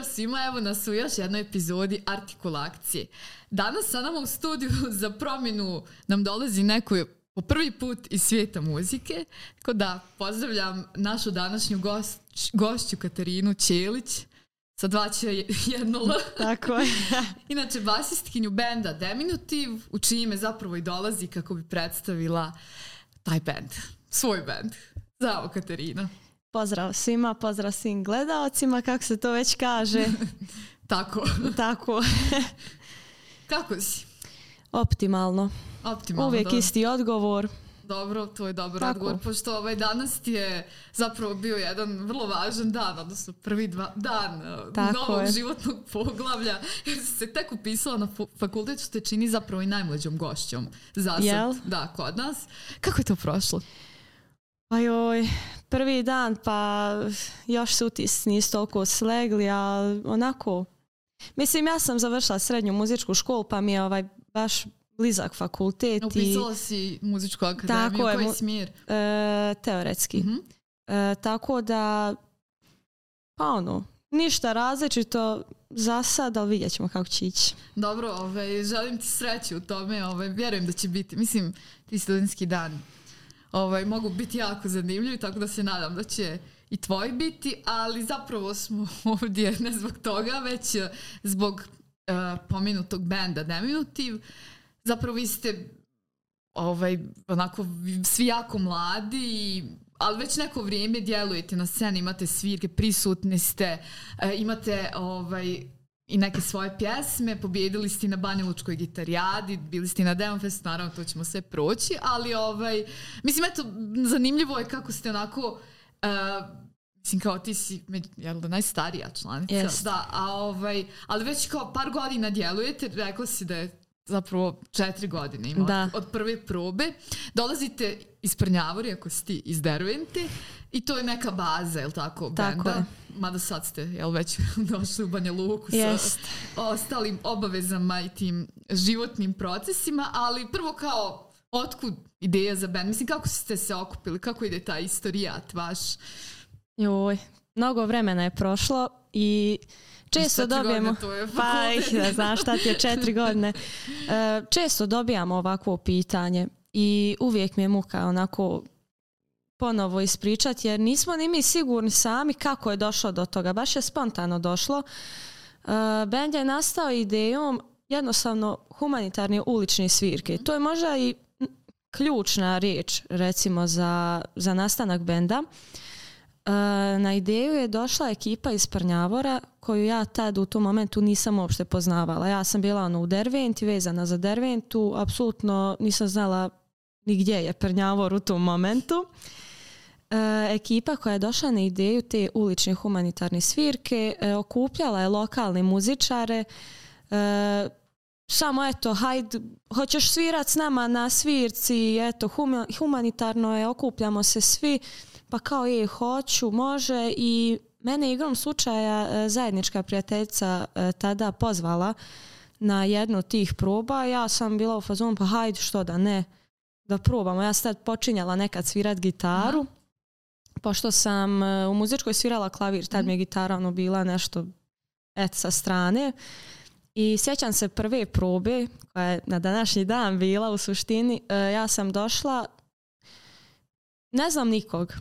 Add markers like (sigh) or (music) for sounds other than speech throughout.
Pozdrav svima, evo nas u još jednoj epizodi Artikulakcije. Danas sa nama u studiju (laughs) za promjenu nam dolazi neko po prvi put iz svijeta muzike. Tako da pozdravljam našu današnju gošću Katarinu Čelić sa dva će (laughs) jedno Tako je. (laughs) Inače, basistkinju benda Deminutiv, u čiji ime zapravo i dolazi kako bi predstavila taj band svoj band Zdravo, Katarina. Pozdrav svima, pozdrav svim gledaocima, kako se to već kaže. (laughs) Tako. (laughs) Tako. (laughs) kako si? Optimalno. Optimalno. Uvijek isti odgovor. Dobro, to je dobar odgovor, pošto ovaj danas ti je zapravo bio jedan vrlo važan dan, odnosno prvi dva, dan e, Tako novog životnog poglavlja, jer se tek upisala na fakultet, što te čini zapravo i najmlađom gošćom za da, kod nas. Kako je to prošlo? Ajoj, pa prvi dan pa još su ti nisu toliko slegli, ali onako... Mislim, ja sam završila srednju muzičku školu, pa mi je ovaj baš blizak fakultet. Upisala i... si muzičku akademiju, tako koji je, smjer? E, teoretski. Mhm. E, tako da, pa ono, ništa različito za sad, ali vidjet ćemo kako će ići. Dobro, ove, ovaj, želim ti sreću u tome, ove, ovaj, vjerujem da će biti. Mislim, ti studentski dan ovaj, mogu biti jako zanimljivi, tako da se nadam da će i tvoj biti, ali zapravo smo (laughs) ovdje ne zbog toga, već eh, zbog uh, pominutog benda Deminutiv. Zapravo vi ste ovaj, onako, svi jako mladi ali već neko vrijeme djelujete na sceni, imate svirke, prisutni ste, eh, imate ovaj, i neke svoje pjesme, pobjedili ste na Banjalučkoj gitarijadi, bili ste na Deonfestu, naravno to ćemo sve proći, ali ovaj, mislim, eto, zanimljivo je kako ste onako, uh, mislim, kao ti si jel da, najstarija članica, da, a ovaj, ali već kao par godina djelujete, rekla si da je zapravo četiri godine ima da. od, prve probe. Dolazite iz Prnjavori, ako si ti iz i to je neka baza, je li tako, tako benda? Je. Mada sad ste, jel, već (laughs) došli u Banja Luku sa ostalim obavezama i tim životnim procesima, ali prvo kao, otkud ideja za band? Mislim, kako ste se okupili? Kako ide ta istorijat vaš? Joj, mnogo vremena je prošlo i Često dobijemo, pa ih da šta ti je četiri godine, (laughs) e, često dobijamo ovakvo pitanje i uvijek mi je muka onako ponovo ispričati jer nismo ni mi sigurni sami kako je došlo do toga, baš je spontano došlo. E, Bend je nastao idejom jednostavno humanitarne ulične svirke. To je možda i ključna riječ recimo za, za nastanak benda. E, na ideju je došla ekipa iz Prnjavora koju ja tad u tom momentu nisam uopšte poznavala. Ja sam bila ono u Derventi, vezana za Derventu, apsolutno nisam znala ni gdje je Prnjavor u tom momentu. E, ekipa koja je došla na ideju te ulične humanitarne svirke e, okupljala je lokalne muzičare samo eto, hajde, hoćeš svirat s nama na svirci, eto, humanitarno je, okupljamo se svi, pa kao je, hoću, može i mene igrom slučaja e, zajednička prijateljica e, tada pozvala na jednu od tih proba. Ja sam bila u fazonu, pa hajde, što da ne, da probamo. Ja sam tad počinjala nekad svirat gitaru, mhm. pošto sam e, u muzičkoj svirala klavir, tad mi je mhm. gitara ono bila nešto et sa strane. I sjećam se prve probe koja je na današnji dan bila u suštini. Ja sam došla, ne znam nikog.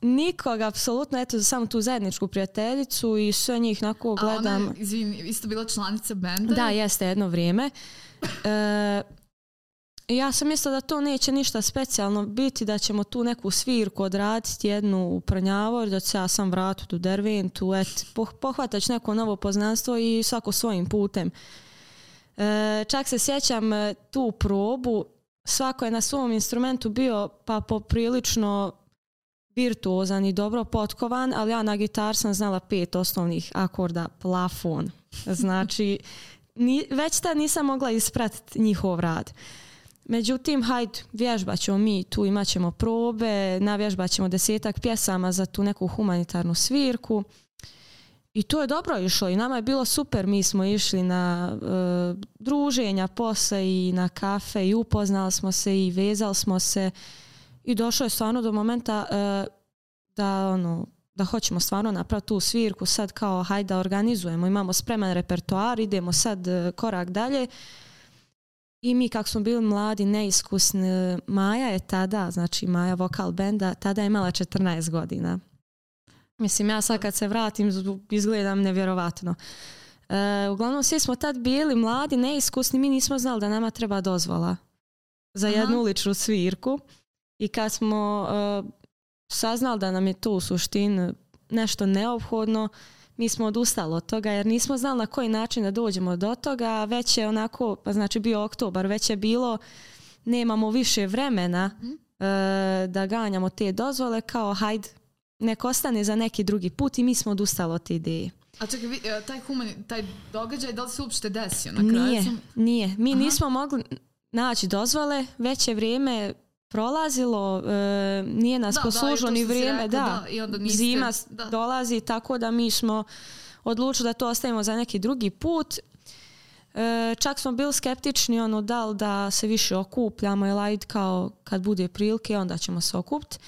Nikog, apsolutno, eto, samo tu zajedničku prijateljicu i sve njih onako gledam. A ona, izvini, isto bila članica benda? Da, jeste, jedno vrijeme. E, ja sam mislila da to neće ništa specijalno biti, da ćemo tu neku svirku odratiti, jednu u Prnjavor, da ja sam vratiti u dervintu et, pohvatat neko novo poznanstvo i svako svojim putem. E, čak se sjećam e, tu probu, svako je na svom instrumentu bio pa poprilično virtuozan i dobro potkovan, ali ja na gitar sam znala pet osnovnih akorda plafon. Znači, (laughs) ni, već tad nisam mogla ispratiti njihov rad. Međutim, hajde, vježbat ćemo mi, tu imat ćemo probe, navježbat ćemo desetak pjesama za tu neku humanitarnu svirku. I to je dobro išlo i nama je bilo super, mi smo išli na e, druženja posle i na kafe i upoznali smo se i vezali smo se i došlo je stvarno do momenta e, da ono da hoćemo stvarno napraviti tu svirku sad kao hajde organizujemo, imamo spreman repertoar, idemo sad e, korak dalje. I mi kako smo bili mladi, neiskusni, Maja je tada, znači Maja vokal benda, tada je imala 14 godina. Mislim, ja sad kad se vratim izgledam nevjerovatno. E, uglavnom, svi smo tad bili mladi, neiskusni, mi nismo znali da nama treba dozvola za jednu uličnu svirku i kad smo uh, saznali da nam je to u suštini nešto neophodno, mi smo odustali od toga jer nismo znali na koji način da dođemo do toga, već je onako, pa znači bio oktobar, već je bilo, nemamo više vremena mhm. eh, da ganjamo te dozvole, kao hajde, nek ostane za neki drugi put i mi smo odustali od te ideje. A čekaj, eh, taj, taj događaj, da li se uopšte desio na kraju? Nije, nije. Mi nismo mogli naći dozvole, već je vrijeme prolazilo, e, nije nas poslužilo ni vrijeme, da, zima dolazi, tako da mi smo odlučili da to ostavimo za neki drugi put. E, čak smo bili skeptični ono da li da se više okupljamo i lajit kao kad bude prilike onda ćemo se okupiti.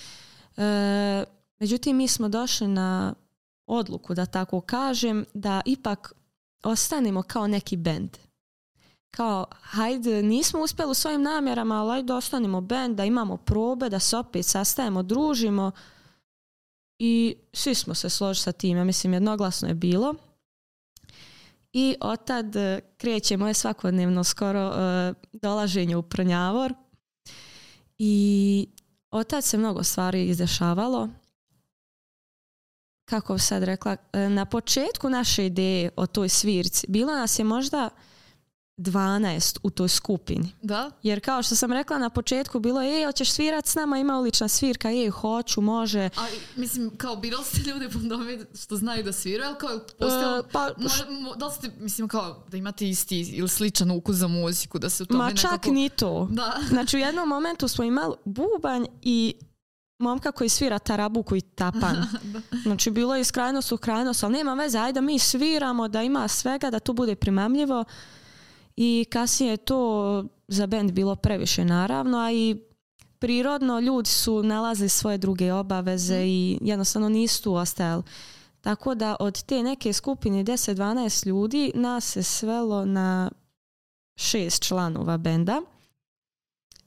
E, međutim, mi smo došli na odluku, da tako kažem, da ipak ostanemo kao neki bend kao, hajde, nismo uspjeli u svojim namjerama, ali hajde, ostanimo bend, da imamo probe, da se opet sastajemo, družimo. I svi smo se složili sa Ja mislim, jednoglasno je bilo. I od tad e, kreće moje svakodnevno skoro uh, dolaženje u Prnjavor. I od tad se mnogo stvari izdešavalo. Kako sad rekla, e, na početku naše ideje o toj svirci bilo nas je možda 12 u toj skupini. Da? Jer kao što sam rekla na početku bilo je, hoćeš svirat s nama, ima ulična svirka, je, hoću, može. A mislim, kao birali ste ljude po što znaju da sviraju, ali kao uh, pa, da mislim kao da imate isti ili sličan ukus za muziku, da se u tome Ma čak ni to. Da. (laughs) znači u jednom momentu smo imali bubanj i momka koji svira tarabuku i tapan. (laughs) Znači bilo je iz krajnosti u krajnost, ali nema veze, ajde mi sviramo, da ima svega, da to bude primamljivo i kasnije je to za bend bilo previše naravno, a i prirodno ljudi su nalazili svoje druge obaveze mhm. i jednostavno nisu tu ostajali. Tako da od te neke skupine 10-12 ljudi nas se svelo na šest članova benda.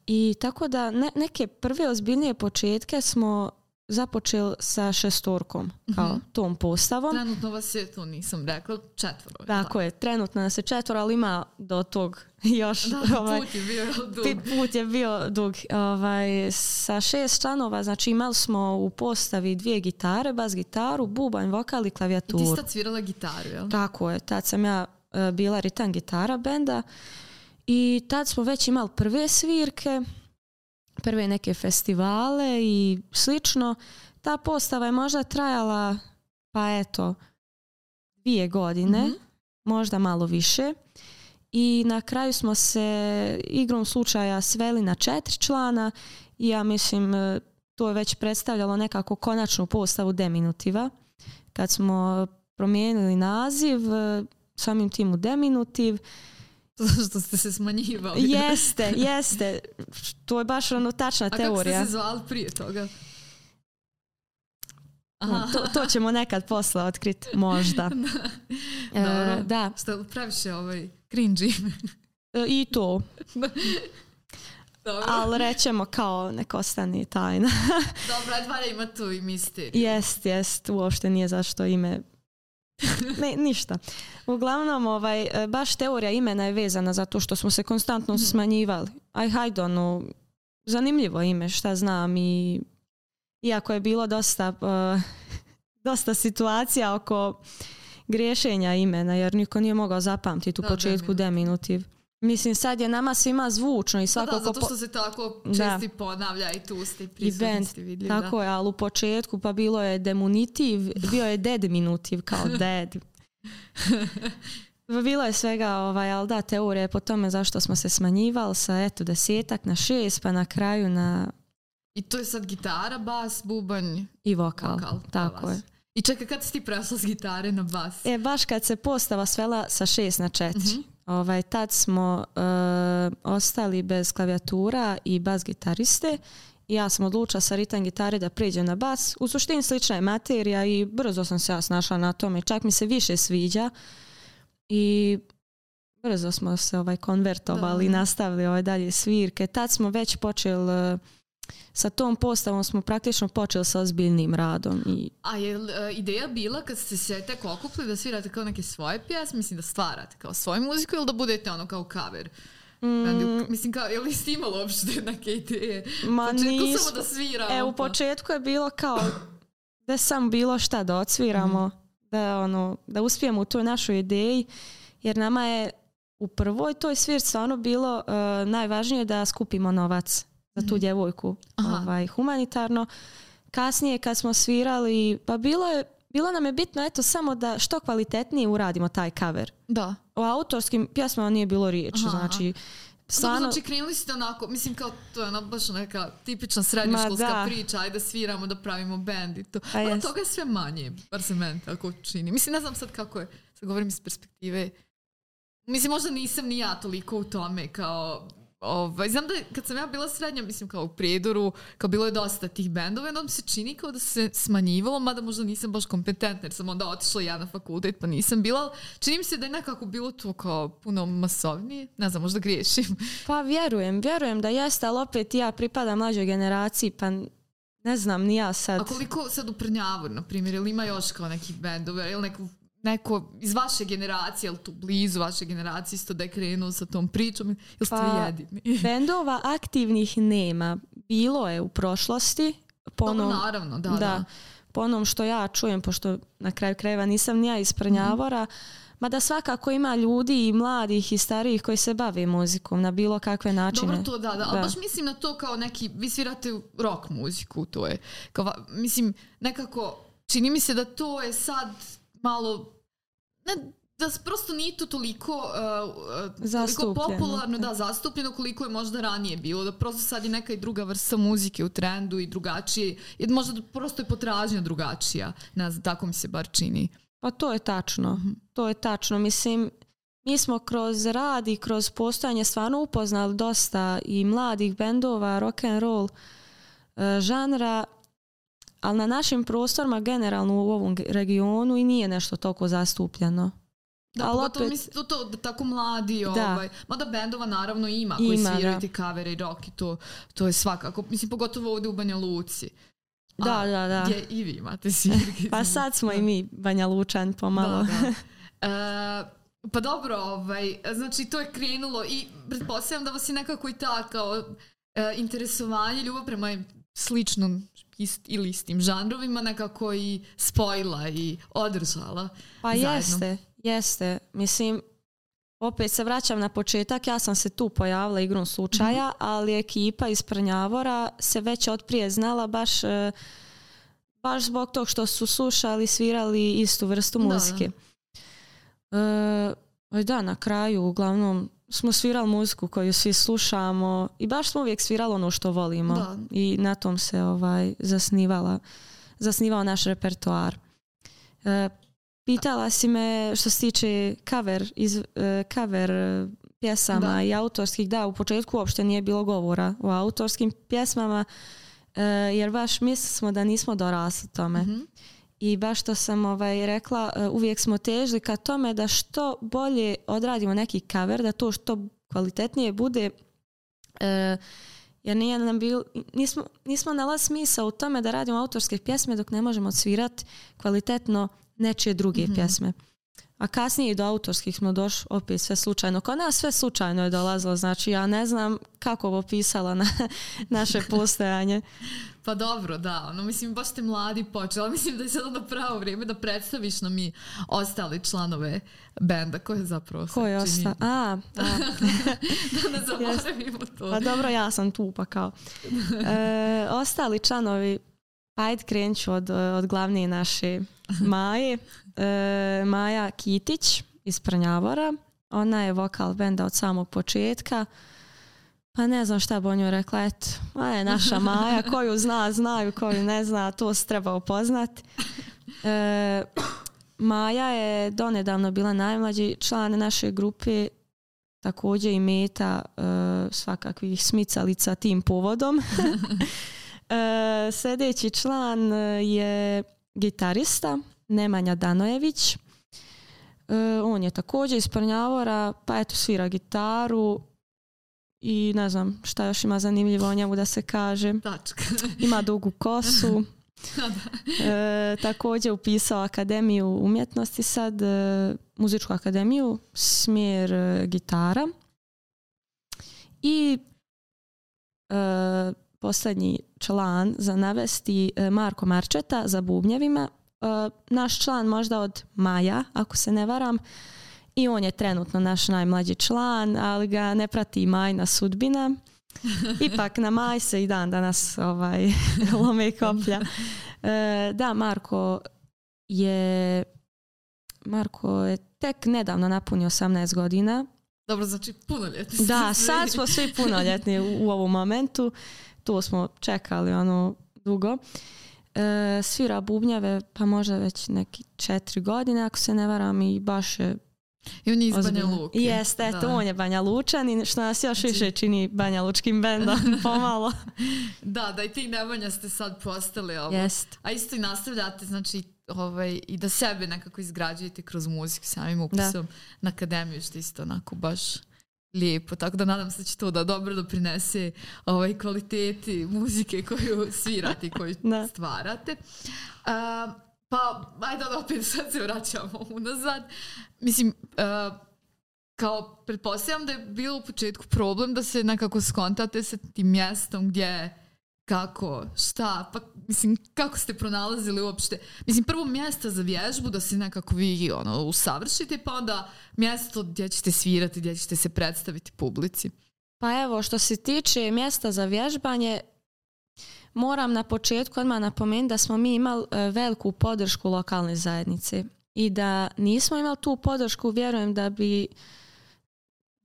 I tako da neke prve ozbiljnije početke smo započeli sa šestorkom kao mhm. tom postavom. Trenutno vas je, to nisam rekla, četvoro. Tako je, trenutno nas je četvoro, ali ima do tog (laughs) još. Da, put je ovaj, bio dug. Put je bio dug. Ovaj, sa šest članova, znači imali smo u postavi dvije gitare, bas gitaru, bubanj, vokal i klavijaturu. I ti sad svirala gitaru, jel? Tako je, tad sam ja e, bila ritam gitara benda i tad smo već imali prve svirke, prve neke festivale i slično. Ta postava je možda trajala pa eto dvije godine, mhm. možda malo više. I na kraju smo se igrom slučaja sveli na četiri člana i ja mislim e, to je već predstavljalo nekako konačnu postavu deminutiva. Kad smo promijenili naziv, e, samim tim u deminutiv, (laughs) Zato što ste se smanjivali. Jeste, (laughs) jeste. To je baš ono tačna teorija. A kako ste se zvali prije toga? To, to, ćemo nekad posla otkriti, (laughs) možda. da. E, da. Što praviš je ovaj cringe e, I to. Dobro. Ali rećemo kao nek ostani tajna. Dobro, dva ima tu i misteriju. Jest, jest. Uopšte nije zašto ime (laughs) ne, ništa. Uglavnom, ovaj, e, baš teorija imena je vezana za to što smo se konstantno mhm. smanjivali. Aj, hajde, zanimljivo ime, šta znam i iako je bilo dosta, e, (laughs) dosta situacija oko griješenja imena jer niko nije mogao zapamtiti u početku deminutiv. Mislim, sad je nama svima zvučno i svako... Pa da, zato što se tako česti da. ponavlja i tu ste prisutni, Tako je, ali u početku pa bilo je demunitiv, bio je dediminutiv kao (laughs) dead. Pa bilo je svega, ovaj, ali da, teorije po tome zašto smo se smanjivali sa eto desetak na šest, pa na kraju na... I to je sad gitara, bas, bubanj... I vokal, vokal pa tako je. I čekaj, kad si ti prešla s gitare na bas? E, baš kad se postava svela sa šest na četiri. Mhm. Ovaj, tad smo eh, ostali bez klavijatura i bas gitariste i ja sam odlučila sa ritam gitare da pređem na bas. U suštini slična je materija i brzo sam se ja snašla na tome. Čak mi se više sviđa i brzo smo se ovaj konvertovali, i nastavili ovaj dalje svirke. Tad smo već počeli eh, sa tom postavom smo praktično počeli sa ozbiljnim radom. I... A je uh, ideja bila kad ste se tek okupili da svirate kao neke svoje pjesme, mislim da stvarate kao svoju muziku ili da budete ono kao kaver Mm. Mislim, kao, je li ste imali uopšte (laughs) neke ideje? Ma u samo da sviramo E, u početku je bilo kao da sam bilo šta da odsviramo, mhm. da, ono, da uspijemo u toj našoj ideji, jer nama je u prvoj toj svirci ono bilo uh, najvažnije da skupimo novac za tu mhm. djevojku ovaj, humanitarno. Kasnije kad smo svirali, pa bilo je bilo nam je bitno eto samo da što kvalitetnije uradimo taj cover. Da. O autorskim pjesmama nije bilo riječi, znači Znači krenuli ste onako, mislim kao to je ona baš neka tipična srednjoškolska priča, ajde sviramo da pravimo band i to. A ono, toga je sve manje, bar se meni tako čini. Mislim, ne znam sad kako je, sad govorim iz perspektive Mislim, možda nisam ni ja toliko u tome kao Ovaj, znam da kad sam ja bila srednja, mislim kao u Prijedoru, kao bilo je dosta tih bendova, jednom se čini kao da se smanjivalo, mada možda nisam baš kompetentna, jer sam onda otišla ja na fakultet, pa nisam bila, čini mi se da je nekako bilo to kao puno masovnije, ne znam, možda griješim. (laughs) Pa vjerujem, vjerujem da jeste, ali opet ja pripadam mlađoj generaciji, pa ne znam, ni ja sad. A koliko sad u na primjer, ili ima još kao nekih bendova, ili neku neko iz vaše generacije, ali tu blizu vaše generacije isto da je krenuo sa tom pričom, ili ste pa, jedini? (laughs) bendova aktivnih nema. Bilo je u prošlosti. Ponom, naravno, da, da, Po onom što ja čujem, pošto na kraju krajeva nisam ni ja iz mhm. Prnjavora, mm svakako ima ljudi i mladih i starijih koji se bave muzikom na bilo kakve načine. Dobro to, da, da. Ali baš mislim na to kao neki, vi svirate rock muziku, to je. mislim, nekako, čini mi se da to je sad malo ne, da prosto nije to toliko, uh, uh popularno, da, zastupljeno koliko je možda ranije bilo, da prosto sad je neka i druga vrsta muzike u trendu i drugačije, jer možda prosto je potražnja drugačija, ne znam, tako mi se bar čini. Pa to je tačno, mhm. to je tačno, mislim, mi smo kroz rad i kroz postojanje stvarno upoznali dosta i mladih bendova, rock and roll uh, žanra ali na našim prostorima generalno u ovom regionu i nije nešto toliko zastupljeno. Da, ali Mislim, to, tako mladi, ovaj, mada bendova naravno ima, koji ima, sviraju ti kavere i rock i to, to je svakako, mislim pogotovo ovdje u Banja Luci. Da, da, da. Gdje i vi imate se (laughs) pa sad smo i mi Banja Lučan pomalo. Da, da. (laughs) E, pa dobro, ovaj, znači to je krenulo i pretpostavljam da vas je nekako i ta kao e, interesovanje, ljubav prema sličnom ist, ili istim žanrovima nekako i spojila i održala. Pa jeste, jeste. Mislim, opet se vraćam na početak, ja sam se tu pojavila igrom slučaja, mhm. ali ekipa iz Prnjavora se već otprije znala baš, e, baš zbog tog što su slušali, svirali istu vrstu muzike. E, da na kraju uglavnom smo svirali muziku koju svi slušamo i baš smo uvijek svirali ono što volimo i na tom se ovaj zasnivala zasnivao naš repertoar. E, pitala si me što se tiče cover, iz, e, cover e, pjesama i autorskih, da, u početku uopšte nije bilo govora o autorskim pjesmama jer baš mislimo smo da nismo dorasli tome. Mhm i baš što sam ovaj, rekla, e, uvijek smo težili ka tome da što bolje odradimo neki cover, da to što kvalitetnije bude e, jer nije nam bil, nismo, nismo nalaz smisa u tome da radimo autorske pjesme dok ne možemo svirati kvalitetno nečije druge mhm. pjesme. A kasnije i do autorskih smo došli opet sve slučajno. Kod nas sve slučajno je dolazilo, znači ja ne znam kako bi pisala na, (laughs) naše postojanje. Pa dobro, da, ono, mislim, baš ste mladi počeli, mislim da je sad ono pravo vrijeme da predstaviš nam i ostali članove benda koje zapravo se A, (laughs) da ne zaboravimo to. Pa dobro, ja sam tu, pa kao. E, ostali članovi, ajde krenut ću od, od glavne naše Maje. E, Maja Kitić iz Prnjavora. Ona je vokal benda od samog početka. Pa ne znam šta bi on rekla, eto, a je naša (laughs) Maja, koju zna, znaju, koju ne zna, to se treba upoznat. E, Maja je donedavno bila najmlađi član naše grupe, također i meta e, svakakvih smicalica tim povodom. (laughs) e, sljedeći član je gitarista Nemanja Danojević. E, on je također iz Prnjavora, pa eto svira gitaru, i ne znam šta još ima zanimljivo o njemu da se kaže. Tačka. (laughs) Ima dugu kosu. (laughs) e, također upisao akademiju umjetnosti sad, e, muzičku akademiju, smjer e, gitara. I e, posljednji član za navesti Marko Marčeta za bubnjevima. Naš član možda od maja, ako se ne varam, i on je trenutno naš najmlađi član, ali ga ne prati i majna sudbina. (laughs) Ipak na maj se i dan danas ovaj, (laughs) lome i koplja. E, da, Marko je Marko je tek nedavno napunio 18 godina. Dobro, znači punoljetni. Da, sad smo svi punoljetni u, u ovom momentu. Tu smo čekali ono dugo. E, svira bubnjave pa možda već neki četiri godine ako se ne varam i baš je i on je iz Banja Luke. Jeste, eto, on je Banja Lučan I što nas još znači- više čini Banja Lučkim bendom, (laughs) pomalo. (laughs) da, da i ti Nemanja ste sad postali ovo. A isto i nastavljate, znači, ovaj, i da sebe nekako izgrađujete kroz muziku samim upisom na akademiju, što isto onako baš lijepo, tako da nadam se da će to da dobro doprinese ovaj, kvaliteti muzike koju svirate i koju stvarate. Pa, ajde da opet sad se vraćamo unazad. Mislim, e, kao, pretpostavljam da je bilo u početku problem da se nekako skontate sa tim mjestom gdje kako, šta, pa mislim kako ste pronalazili uopšte mislim prvo mjesta za vježbu da se nekako vi ono usavršite pa onda mjesto gdje ćete svirati, gdje ćete se predstaviti publici. Pa evo što se tiče mjesta za vježbanje Moram na početku odmah napomenuti da smo mi imali e, veliku podršku lokalne zajednice i da nismo imali tu podršku, vjerujem da bi,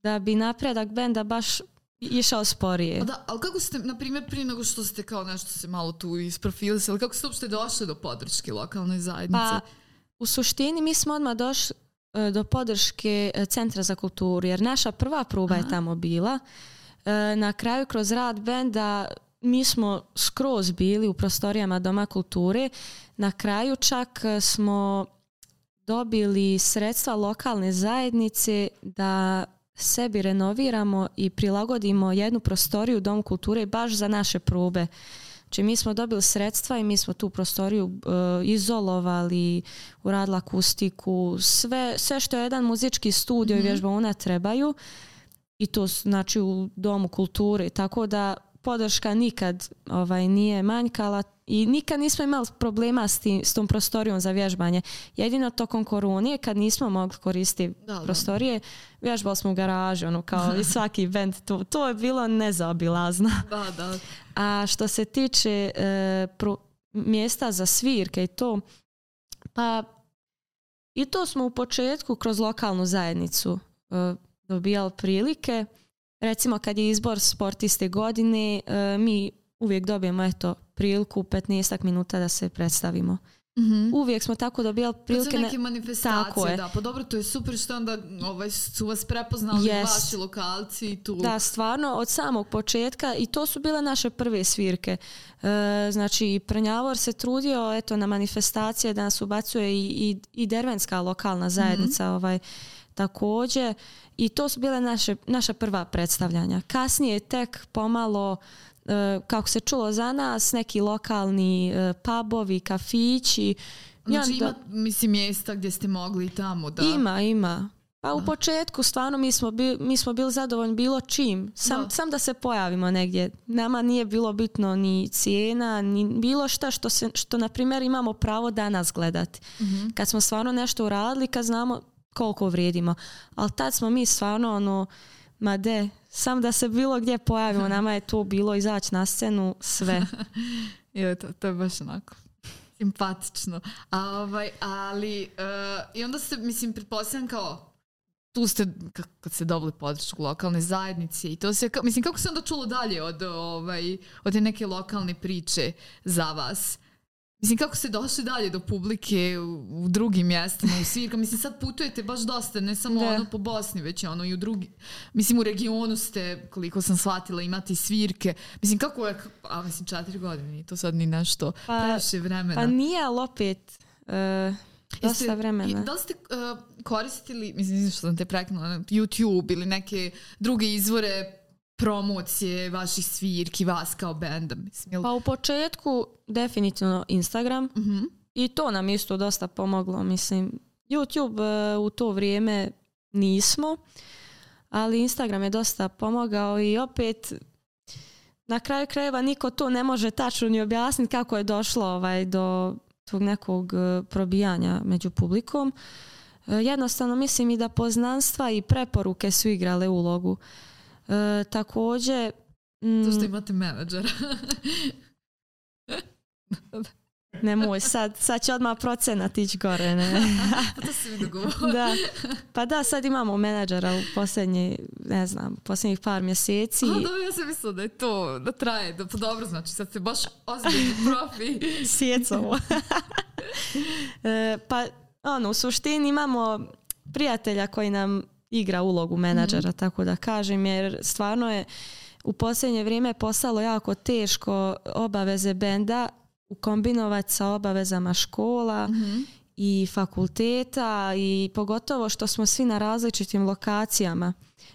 da bi napredak benda baš išao sporije. ali kako ste, na primjer, prije nego što ste kao nešto se malo tu isprofilisali, kako ste uopšte došli do podrške lokalne zajednice? Pa, u suštini mi smo odmah došli e, do podrške e, Centra za kulturu, jer naša prva pruba je tamo bila. Na kraju kroz rad benda mi smo skroz bili u prostorijama Doma kulture. Na kraju čak e, smo dobili sredstva lokalne zajednice da sebi renoviramo i prilagodimo jednu prostoriju Dom kulture baš za naše probe. Znači mi smo dobili sredstva i mi smo tu prostoriju e, izolovali, uradili akustiku, sve, sve što je jedan muzički studio mm i mhm. vježba trebaju i to znači u Domu kulture. Tako da podrška nikad ovaj, nije manjkala i nikad nismo imali problema s, tim, tom prostorijom za vježbanje. Jedino tokom korunije kad nismo mogli koristiti prostorije, vježbali smo u garaži, ono, kao i (laughs) svaki band. To, to je bilo nezaobilazno. Da, da. A što se tiče e, mjesta za svirke i to, pa i to smo u početku kroz lokalnu zajednicu e, dobijali prilike recimo kad je izbor sportiste godine, e, mi uvijek dobijemo eto priliku 15 minuta da se predstavimo. mm Uvijek smo tako dobijali prilike. su neke manifestacije, da. Pa dobro, to je super što onda ovaj, su vas prepoznali yes. vaši lokalci Da, stvarno, od samog početka i to su bile naše prve svirke. E, znači, Prnjavor se trudio eto, na manifestacije da nas ubacuje i, i, dervenska lokalna mhm. zajednica. ovaj također i to su bile naše, naša prva predstavljanja. Kasnije je tek pomalo e, kako se čulo za nas, neki lokalni e, pubovi, kafići. Znači ima, mislim, mjesta gdje ste mogli tamo da... Ima, ima. Pa u početku stvarno mi smo, bi, mi smo bili zadovoljni bilo čim. Sam da. da se pojavimo negdje. Nama nije bilo bitno ni cijena, ni bilo šta što, se, što na primjer imamo pravo danas gledati. Mhm. Kad smo stvarno nešto uradili, kad znamo koliko vrijedimo. Ali tad smo mi stvarno ono, ma de, sam da se bilo gdje pojavimo, (laughs) nama je to bilo izaći na scenu sve. (laughs) to, to je baš onako simpatično. A, ovaj, ali, eh, i onda se, mislim, pretpostavljam kao, tu ste, kad ste dobili podršku lokalne zajednice i to se, mislim, kako se onda čulo dalje od, ovaj, od neke lokalne priče za vas? Mislim, kako ste došli dalje do publike u, drugim mjestima, u svirka? Mislim, sad putujete baš dosta, ne samo ono po Bosni, već ono i u drugi... Mislim, u regionu ste, koliko sam shvatila, imati svirke. Mislim, kako je... A, mislim, četiri godine, to sad ni nešto. Pa, Previše vremena. Pa nije, ali opet... E, dosta vremena. Da li ste e, koristili, mislim, što sam te prekinula, YouTube ili neke druge izvore promocije vaših svirki, vas kao benda? Mislim, Pa u početku definitivno Instagram mhm. i to nam isto dosta pomoglo. Mislim, YouTube eh, u to vrijeme nismo, ali Instagram je dosta pomogao i opet na kraju krajeva niko to ne može tačno ni objasniti kako je došlo ovaj, do tog nekog eh, probijanja među publikom. Eh, jednostavno mislim i da poznanstva i preporuke su igrale ulogu. E, također... Mm, to što imate menadžera. (laughs) Nemoj, sad, će odmah procenat ići gore. Ne? (laughs) pa to da. Pa da, sad imamo menadžera u posljednji, ne znam, posljednjih par mjeseci. A, ja sam mislila da je to, da traje, da, pa dobro, znači sad se baš ozbiljni profi. (laughs) Sjecovo. E, pa ono, u suštini imamo prijatelja koji nam igra ulogu menadžera, mhm. tako da kažem, jer stvarno je u posljednje vrijeme postalo jako teško obaveze benda ukombinovati sa obavezama škola mhm. i fakulteta i pogotovo što smo svi na različitim lokacijama.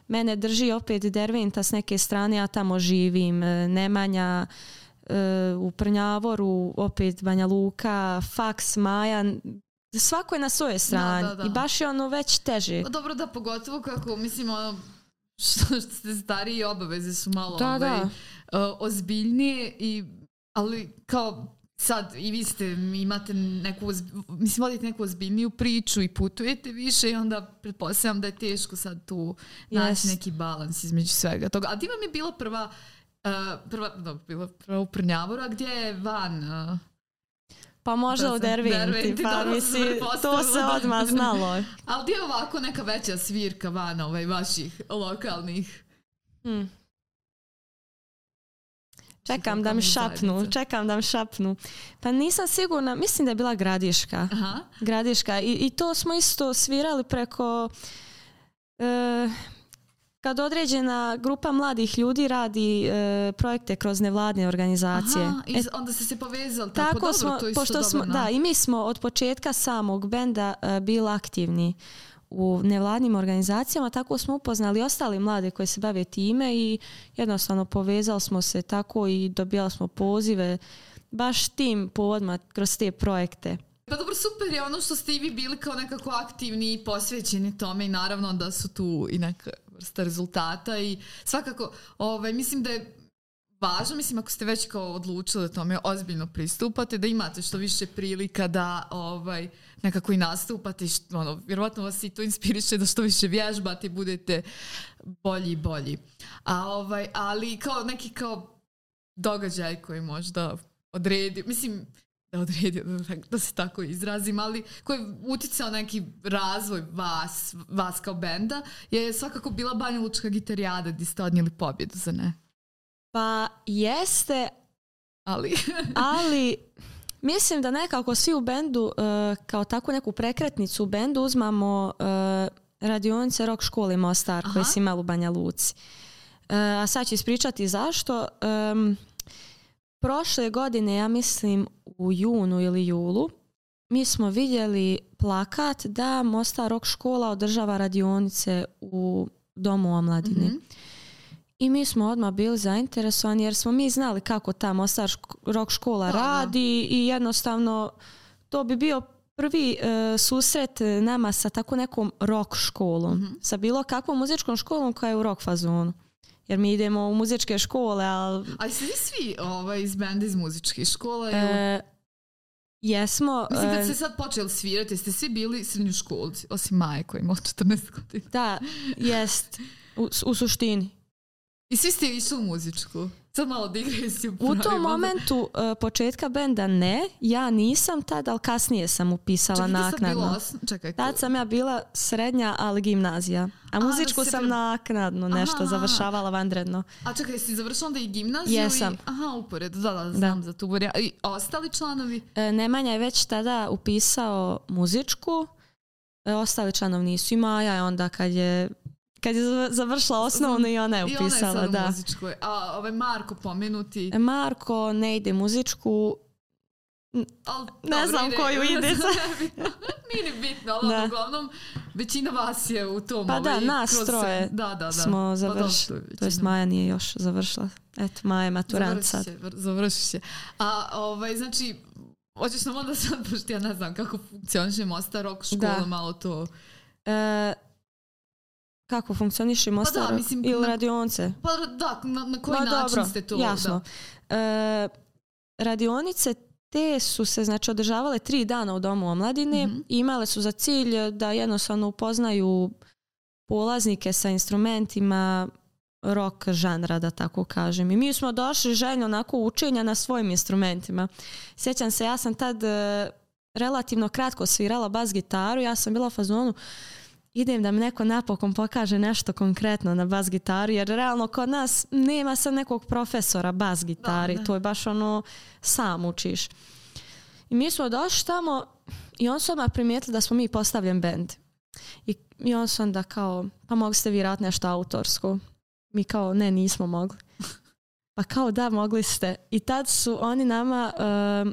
Mene drži opet Dervinta s neke strane, ja tamo živim, e, Nemanja e, u Prnjavoru, opet Banja Luka, Faks, Majan, svako je na svojoj strani i baš je ono već teže. Pa dobro da pogotovo kako mislim ono, što, ste stariji obaveze su malo ovaj, e, ozbiljnije i ali kao sad i vi ste imate neku mislim vodite neku ozbiljniju priču i putujete više i onda pretpostavljam da je teško sad tu naći neki balans između svega toga. A ti vam je bila prva e, prva, no, bila prva gdje je van e? pa možda u Derventi, pa misli, to se odmah znalo. (laughs) Ali je ovako neka veća svirka van ovaj, vaših lokalnih? Hm. Čekam da mi šapnu, čekam da mi šapnu. Pa nisam sigurna, mislim da je bila Gradiška. Aha. Gradiška I, to smo isto svirali preko... Eh, kad određena grupa mladih ljudi radi e, projekte kroz nevladne organizacije. E, onda ste se povezali tako, tako dobro, pošto smo, da, i mi smo od početka samog benda e, bili aktivni u nevladnim organizacijama, tako smo upoznali ostali mlade koji se bave time i jednostavno povezali smo se tako i dobijali smo pozive baš tim povodima kroz te projekte. Pa dobro, super je ono što ste i vi bili kao nekako aktivni i posvećeni tome i naravno da su tu i neka vrsta rezultata i svakako, ovaj, mislim da je važno, mislim ako ste već kao odlučili da tome ozbiljno pristupate, da imate što više prilika da ovaj, nekako i nastupate, što, ono, vjerovatno vas i to inspiriše da što više vježbate budete bolji i bolji. A, ovaj, ali kao neki kao događaj koji možda odredi, mislim, da da se tako izrazim, ali koji je utjecao neki razvoj vas, vas kao benda, je svakako bila Banja Lučka gitarijada gdje ste odnijeli pobjedu, za ne? Pa jeste, ali... (laughs) ali mislim da nekako svi u bendu, eh, kao takvu neku prekretnicu u bendu uzmamo eh, radionice rock škole Mostar koji koje si imali u Banja Luci. Eh, a sad ću ispričati zašto. Prošle godine, ja mislim, u junu ili julu mi smo vidjeli plakat da Mostar Rock škola održava radionice u domu omladine. mm I mi smo odmah bili zainteresovani jer smo mi znali kako ta Mostar Rock škola radi i jednostavno to bi bio prvi e, susret nama sa tako nekom rock školom. Mhm. Sa bilo kakvom muzičkom školom koja je u rock fazonu jer mi idemo u muzičke škole, ali... A jeste li svi ovaj, iz benda iz muzičke škole? E, jesmo. Mislim, kad ste sad počeli svirati, ste svi bili srednjoškolci, osim Maje koji ima 14 godina. Da, jest, u, u suštini. I svi ste išli u muzičku? Sad malo U tom momentu e, početka benda ne, ja nisam tad, ali kasnije sam upisala čekaj, naknadno. Sam tad sam ja bila srednja, ali gimnazija. A muzičku sam naknadno nešto završavala vanredno. A čekaj, si završila onda i gimnaziju? Jesam. Aha, upored, da, da, znam da. za tu I ostali članovi? E, Nemanja je već tada upisao muzičku, e, ostali članovi nisu i Maja je onda kad je kad je završila osnovnu mm. i ona je upisala. I ona je u muzičkoj. A ovaj Marko pomenuti? Marko ne ide muzičku, Al, ne znam koju (laughs) ide. Nije bitno, ali da. uglavnom većina vas je u tom. Pa da, ovaj, nas troje da, da, da. smo pa završili. to je Maja nije još završila. Eto, Maja je maturant sad. Završi se. A ovaj, znači, hoćeš nam onda sad, (laughs) pošto ja ne znam kako funkcioniše Mostar, Rock škola, malo to... E, kako funkcioniše pa Mostar ili radionice? Pa da, na, na koji način dobro, ste to? Jasno. Da. E, radionice te su se znači održavale tri dana u Domu omladine i mhm. imale su za cilj da jednostavno upoznaju polaznike sa instrumentima rock žanra, da tako kažem. I mi smo došli željno onako učenja na svojim instrumentima. Sjećam se, ja sam tad e, relativno kratko svirala bas gitaru, ja sam bila u fazonu, idem da mi neko napokon pokaže nešto konkretno na bas gitaru, jer realno kod nas nema sad nekog profesora bas gitari, to je baš ono sam učiš. I mi smo došli tamo i on su odmah da smo mi postavljen bend. I, on su onda kao, pa mogli ste vi rat nešto autorsko. Mi kao, ne, nismo mogli. Pa kao da, mogli ste. I tad su oni nama ehm,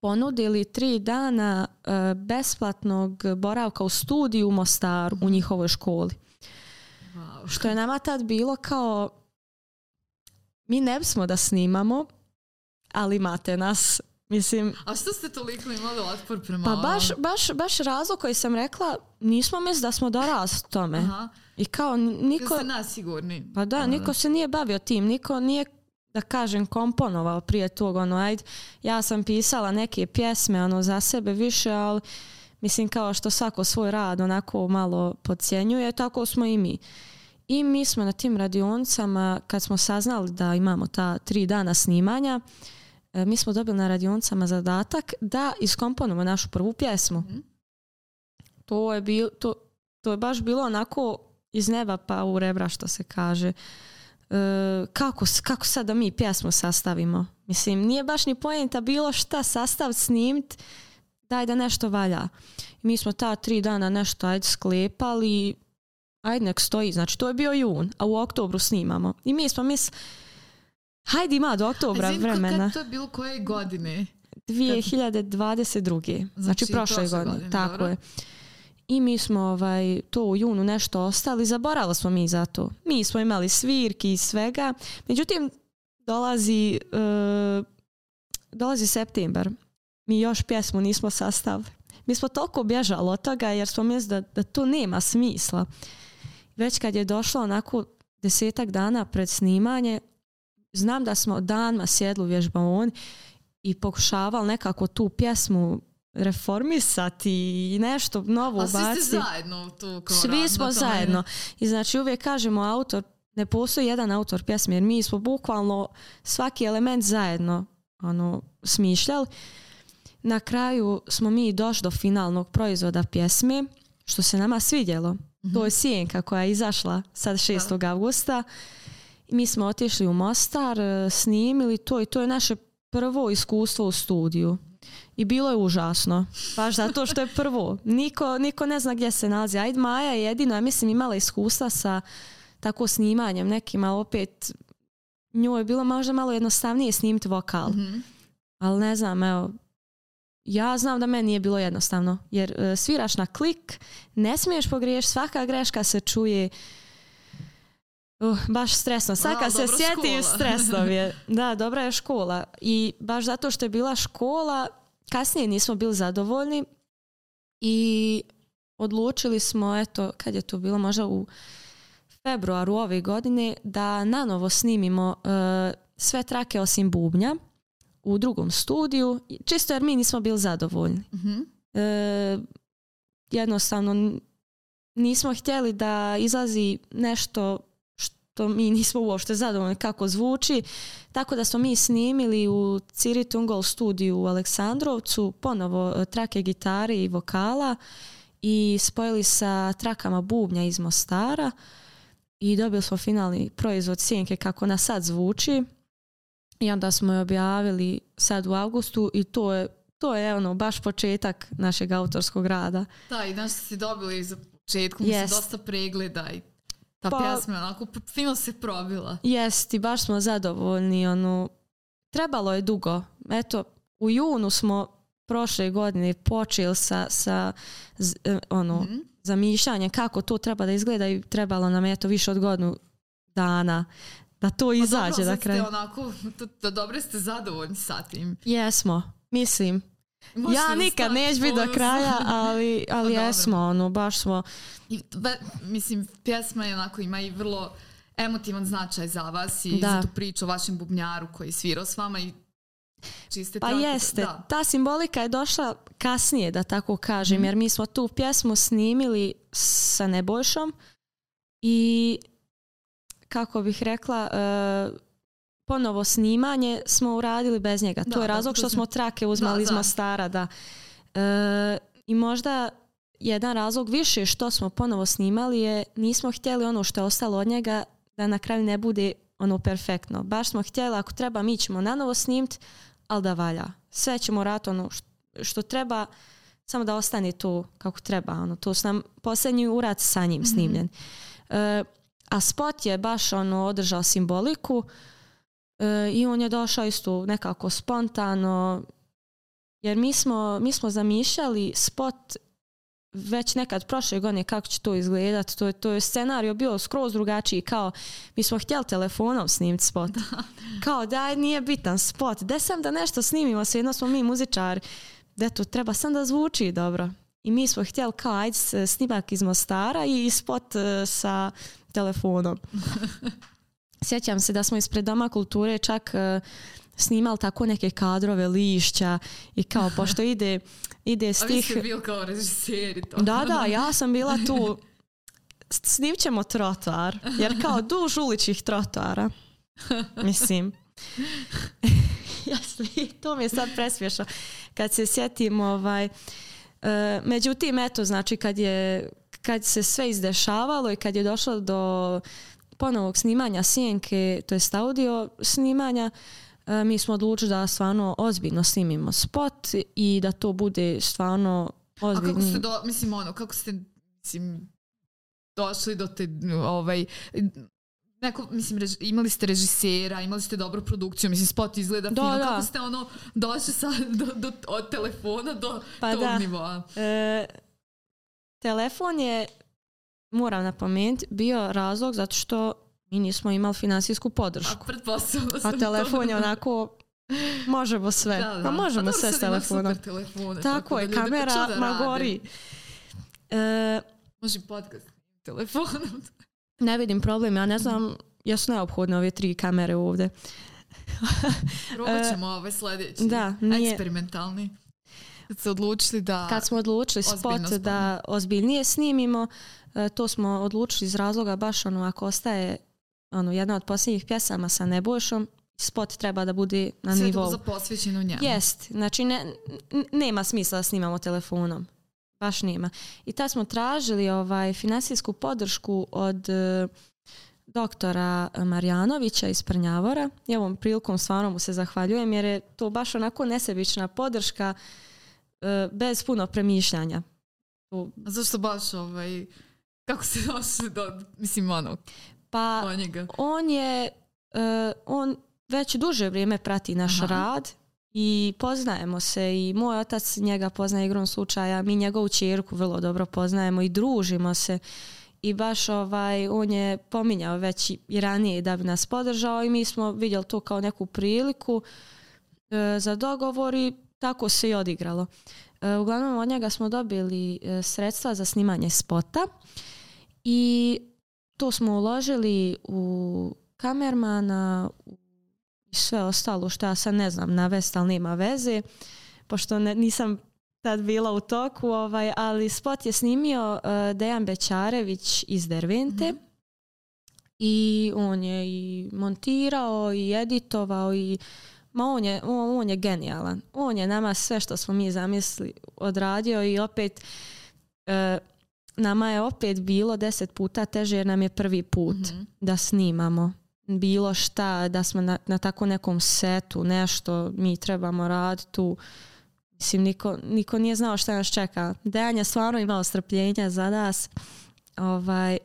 ponudili tri dana e, besplatnog boravka u studiju u Mostaru u mhm. njihovoj školi. Wow. Što je nama tad bilo kao mi ne bismo da snimamo, ali imate nas. Mislim, A što ste toliko imali otpor prema Pa baš, baš, baš razlog koji sam rekla, nismo misli da smo dorast tome. I kao niko... nas sigurni. Pa da, niko se nije bavio tim, niko nije da kažem komponovao prije tog ono ajde ja sam pisala neke pjesme ono za sebe više ali mislim kao što svako svoj rad onako malo podcjenjuje tako smo i mi i mi smo na tim radioncama kad smo saznali da imamo ta tri dana snimanja e, mi smo dobili na radioncama zadatak da iskomponujemo našu prvu pjesmu mhm. to je bilo to, to je baš bilo onako iz neba pa u rebra što se kaže Eh, kako, kako sad da mi pjesmu sastavimo? Mislim, nije baš ni pojenta bilo šta sastav snimt, daj da nešto valja. mi smo ta tri dana nešto ajde sklepali, ajde nek stoji, znači to je bio jun, a u oktobru snimamo. I mi smo mis, hajde ima do oktobra vremena. Kad to je bilo koje godine? 2022. Znači, znači prošle godine, tako je i mi smo ovaj, to u junu nešto ostali, zaborali smo mi za to. Mi smo imali svirki i svega, međutim dolazi, uh, dolazi septembar, mi još pjesmu nismo sastavili. Mi smo toliko bježali od toga jer smo mislili da, da to nema smisla. Već kad je došlo onako desetak dana pred snimanje, znam da smo danma sjedli u vježbaon i pokušavali nekako tu pjesmu reformisati i nešto novo ubaciti. svi zajedno tu Svi smo zajedno. I znači uvijek kažemo autor, ne postoji jedan autor pjesme jer mi smo bukvalno svaki element zajedno ono, smišljali. Na kraju smo mi došli do finalnog proizvoda pjesme što se nama svidjelo. Mhm. To je Sijenka koja je izašla sad 6. augusta. Mi smo otišli u Mostar, e, snimili to i to je naše prvo iskustvo u studiju i bilo je užasno. Baš zato što je prvo. Niko, niko ne zna gdje se nalazi. Ajde, Maja je jedino, ja mislim, imala iskustva sa tako snimanjem nekim, ali opet njoj je bilo možda malo jednostavnije snimiti vokal. Mm-hmm. Ali ne znam, evo, ja znam da meni nije bilo jednostavno, jer e, sviraš na klik, ne smiješ pogriješiti, svaka greška se čuje uh, baš stresno. Sad kad se sjetim stresno je. Da, dobra je škola. I baš zato što je bila škola, kasnije nismo bili zadovoljni i odlučili smo, eto, kad je to bilo možda u februaru ove godine, da nanovo snimimo e, sve trake osim bubnja u drugom studiju, čisto jer mi nismo bili zadovoljni. Mm-hmm. Uh, jednostavno nismo htjeli da izlazi nešto mi nismo uopšte zadovoljni kako zvuči. Tako da smo mi snimili u Ciri Tungol studiju u Aleksandrovcu ponovo e, trake gitare i vokala i spojili sa trakama bubnja iz Mostara i dobili smo finalni proizvod sjenke kako na sad zvuči i onda smo je objavili sad u augustu i to je to je ono baš početak našeg autorskog rada. Da, i danas ste dobili za početku, yes. dosta pregleda i ta pa, pjesma onako fino se probila. Jesti, baš smo zadovoljni. Ono, trebalo je dugo. Eto, u junu smo prošle godine počeli sa, sa e, ono, mm. zamišljanje kako to treba da izgleda i trebalo nam je to više od godinu dana da to pa izađe. Dobro, da onako, to, dobro ste zadovoljni sa tim. Jesmo, mislim ja nikad neću biti do kraja, ali, ali (laughs) jesmo, ono, baš smo... I, mislim, pjesma je onako, ima i vrlo emotivan značaj za vas i da. za tu priču o vašem bubnjaru koji je svirao s vama i čiste Pa jeste, ta simbolika je došla kasnije, da tako kažem, jer mhm. mi smo tu pjesmu snimili sa Nebojšom i kako bih rekla... E, ponovo snimanje smo uradili bez njega. to je razlog što smo trake uzmali iz Mostara. Da. E, I možda jedan razlog više što smo ponovo snimali je nismo htjeli ono što je ostalo od njega da na kraju ne bude ono perfektno. Baš smo htjeli ako treba mi ćemo nanovo snimt, ali da valja. Sve ćemo rati ono što treba, samo da ostane tu kako treba. Ono, tu su nam posljednji urad sa njim mhm. snimljen. E, a spot je baš ono održao simboliku E, I on je došao isto nekako spontano, jer mi smo, mi smo zamišljali spot već nekad prošle godine kako će to izgledati. to je, to je scenario bio skroz drugačiji, kao mi smo htjeli telefonom snimiti spot. Kao da nije bitan spot, da sam da nešto snimimo, svejedno smo mi muzičari, da to treba sam da zvuči dobro. I mi smo htjeli kao ajde snimak iz Mostara i spot e, sa telefonom. (laughs) sjećam se da smo ispred Doma kulture čak e, snimali tako neke kadrove lišća i kao pošto (laughs) ide ide stih... A vi ste kao režiseri to. Da, da, ja sam bila tu snimit ćemo trotoar jer kao duž uličnih trotoara mislim (laughs) to mi je sad presmiješno kad se sjetim ovaj e, međutim eto znači kad je kad se sve izdešavalo i kad je došlo do ponovog snimanja sjenke, to jest audio snimanja, e, mi smo odlučili da stvarno ozbiljno snimimo spot i da to bude stvarno ozbiljno. A kako ste, mislim, ono, kako ste mislim, došli do te, ovaj, neko, mislim, imali ste režisera, imali ste dobru produkciju, mislim, spot izgleda do, Kako ste ono došli sa, do, od telefona do pa tog da. nivoa? E, telefon je moram napomenuti, bio razlog zato što mi nismo imali financijsku podršku. A, a telefon je onako možemo sve. Da, da. Pa možemo sve s telefonom. tako, je, kamera ma gori. E, Može podcast telefonom. (laughs) ne vidim problem, ja ne znam, je neophodne ove tri kamere ovdje. (laughs) Probat ćemo e, sljedeći. Eksperimentalni. Kad se odlučili da... Kad smo odlučili spot ozbiljno da ozbiljnije snimimo, E, to smo odlučili iz razloga baš ono ako ostaje ono, jedna od posljednjih pjesama sa Nebojšom, spot treba da bude na Sve nivou. Sve posvećeno njemu. Jest, znači ne, nema smisla da snimamo telefonom. Baš nema. I tad smo tražili ovaj, finansijsku podršku od e, doktora Marjanovića iz Prnjavora. I ovom prilikom stvarno mu se zahvaljujem jer je to baš onako nesebična podrška e, bez puno premišljanja. zašto baš ovaj kako se došli do, mislim, ono, pa, on je, e, on već duže vrijeme prati naš rad i poznajemo se i moj otac njega poznaje igrom slučaja, mi njegovu čirku vrlo dobro poznajemo i družimo se i baš ovaj, on je pominjao već i ranije da bi nas podržao i mi smo vidjeli to kao neku priliku e, za dogovor i tako se i odigralo. E, uglavnom od njega smo dobili sredstva za snimanje spota i to smo uložili u kamermana i sve ostalo što ja sad ne znam na ali nema veze, pošto nisam tad bila u toku, ovaj, ali spot je snimio e, Dejan Bečarević iz Dervente mhm. i on je i montirao i editovao i ma on je, on, je genijalan. On je nama sve što smo mi zamislili odradio i opet e, nama je opet bilo deset puta teže jer nam je prvi put mhm. da snimamo bilo šta, da smo na, na tako nekom setu, nešto mi trebamo raditi tu. Mislim, niko, niko nije znao šta nas čeka. Dejan je stvarno imao strpljenja za nas. Ovaj,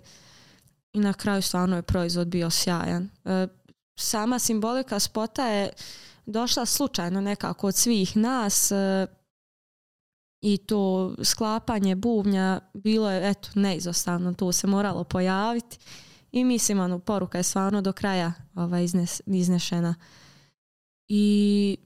I na kraju stvarno je proizvod bio sjajan. E, sama simbolika spota je došla slučajno nekako od svih nas. E, i to sklapanje bubnja bilo je eto neizostavno, to se moralo pojaviti i mislim ono poruka je stvarno do kraja ovaj, iznešena. I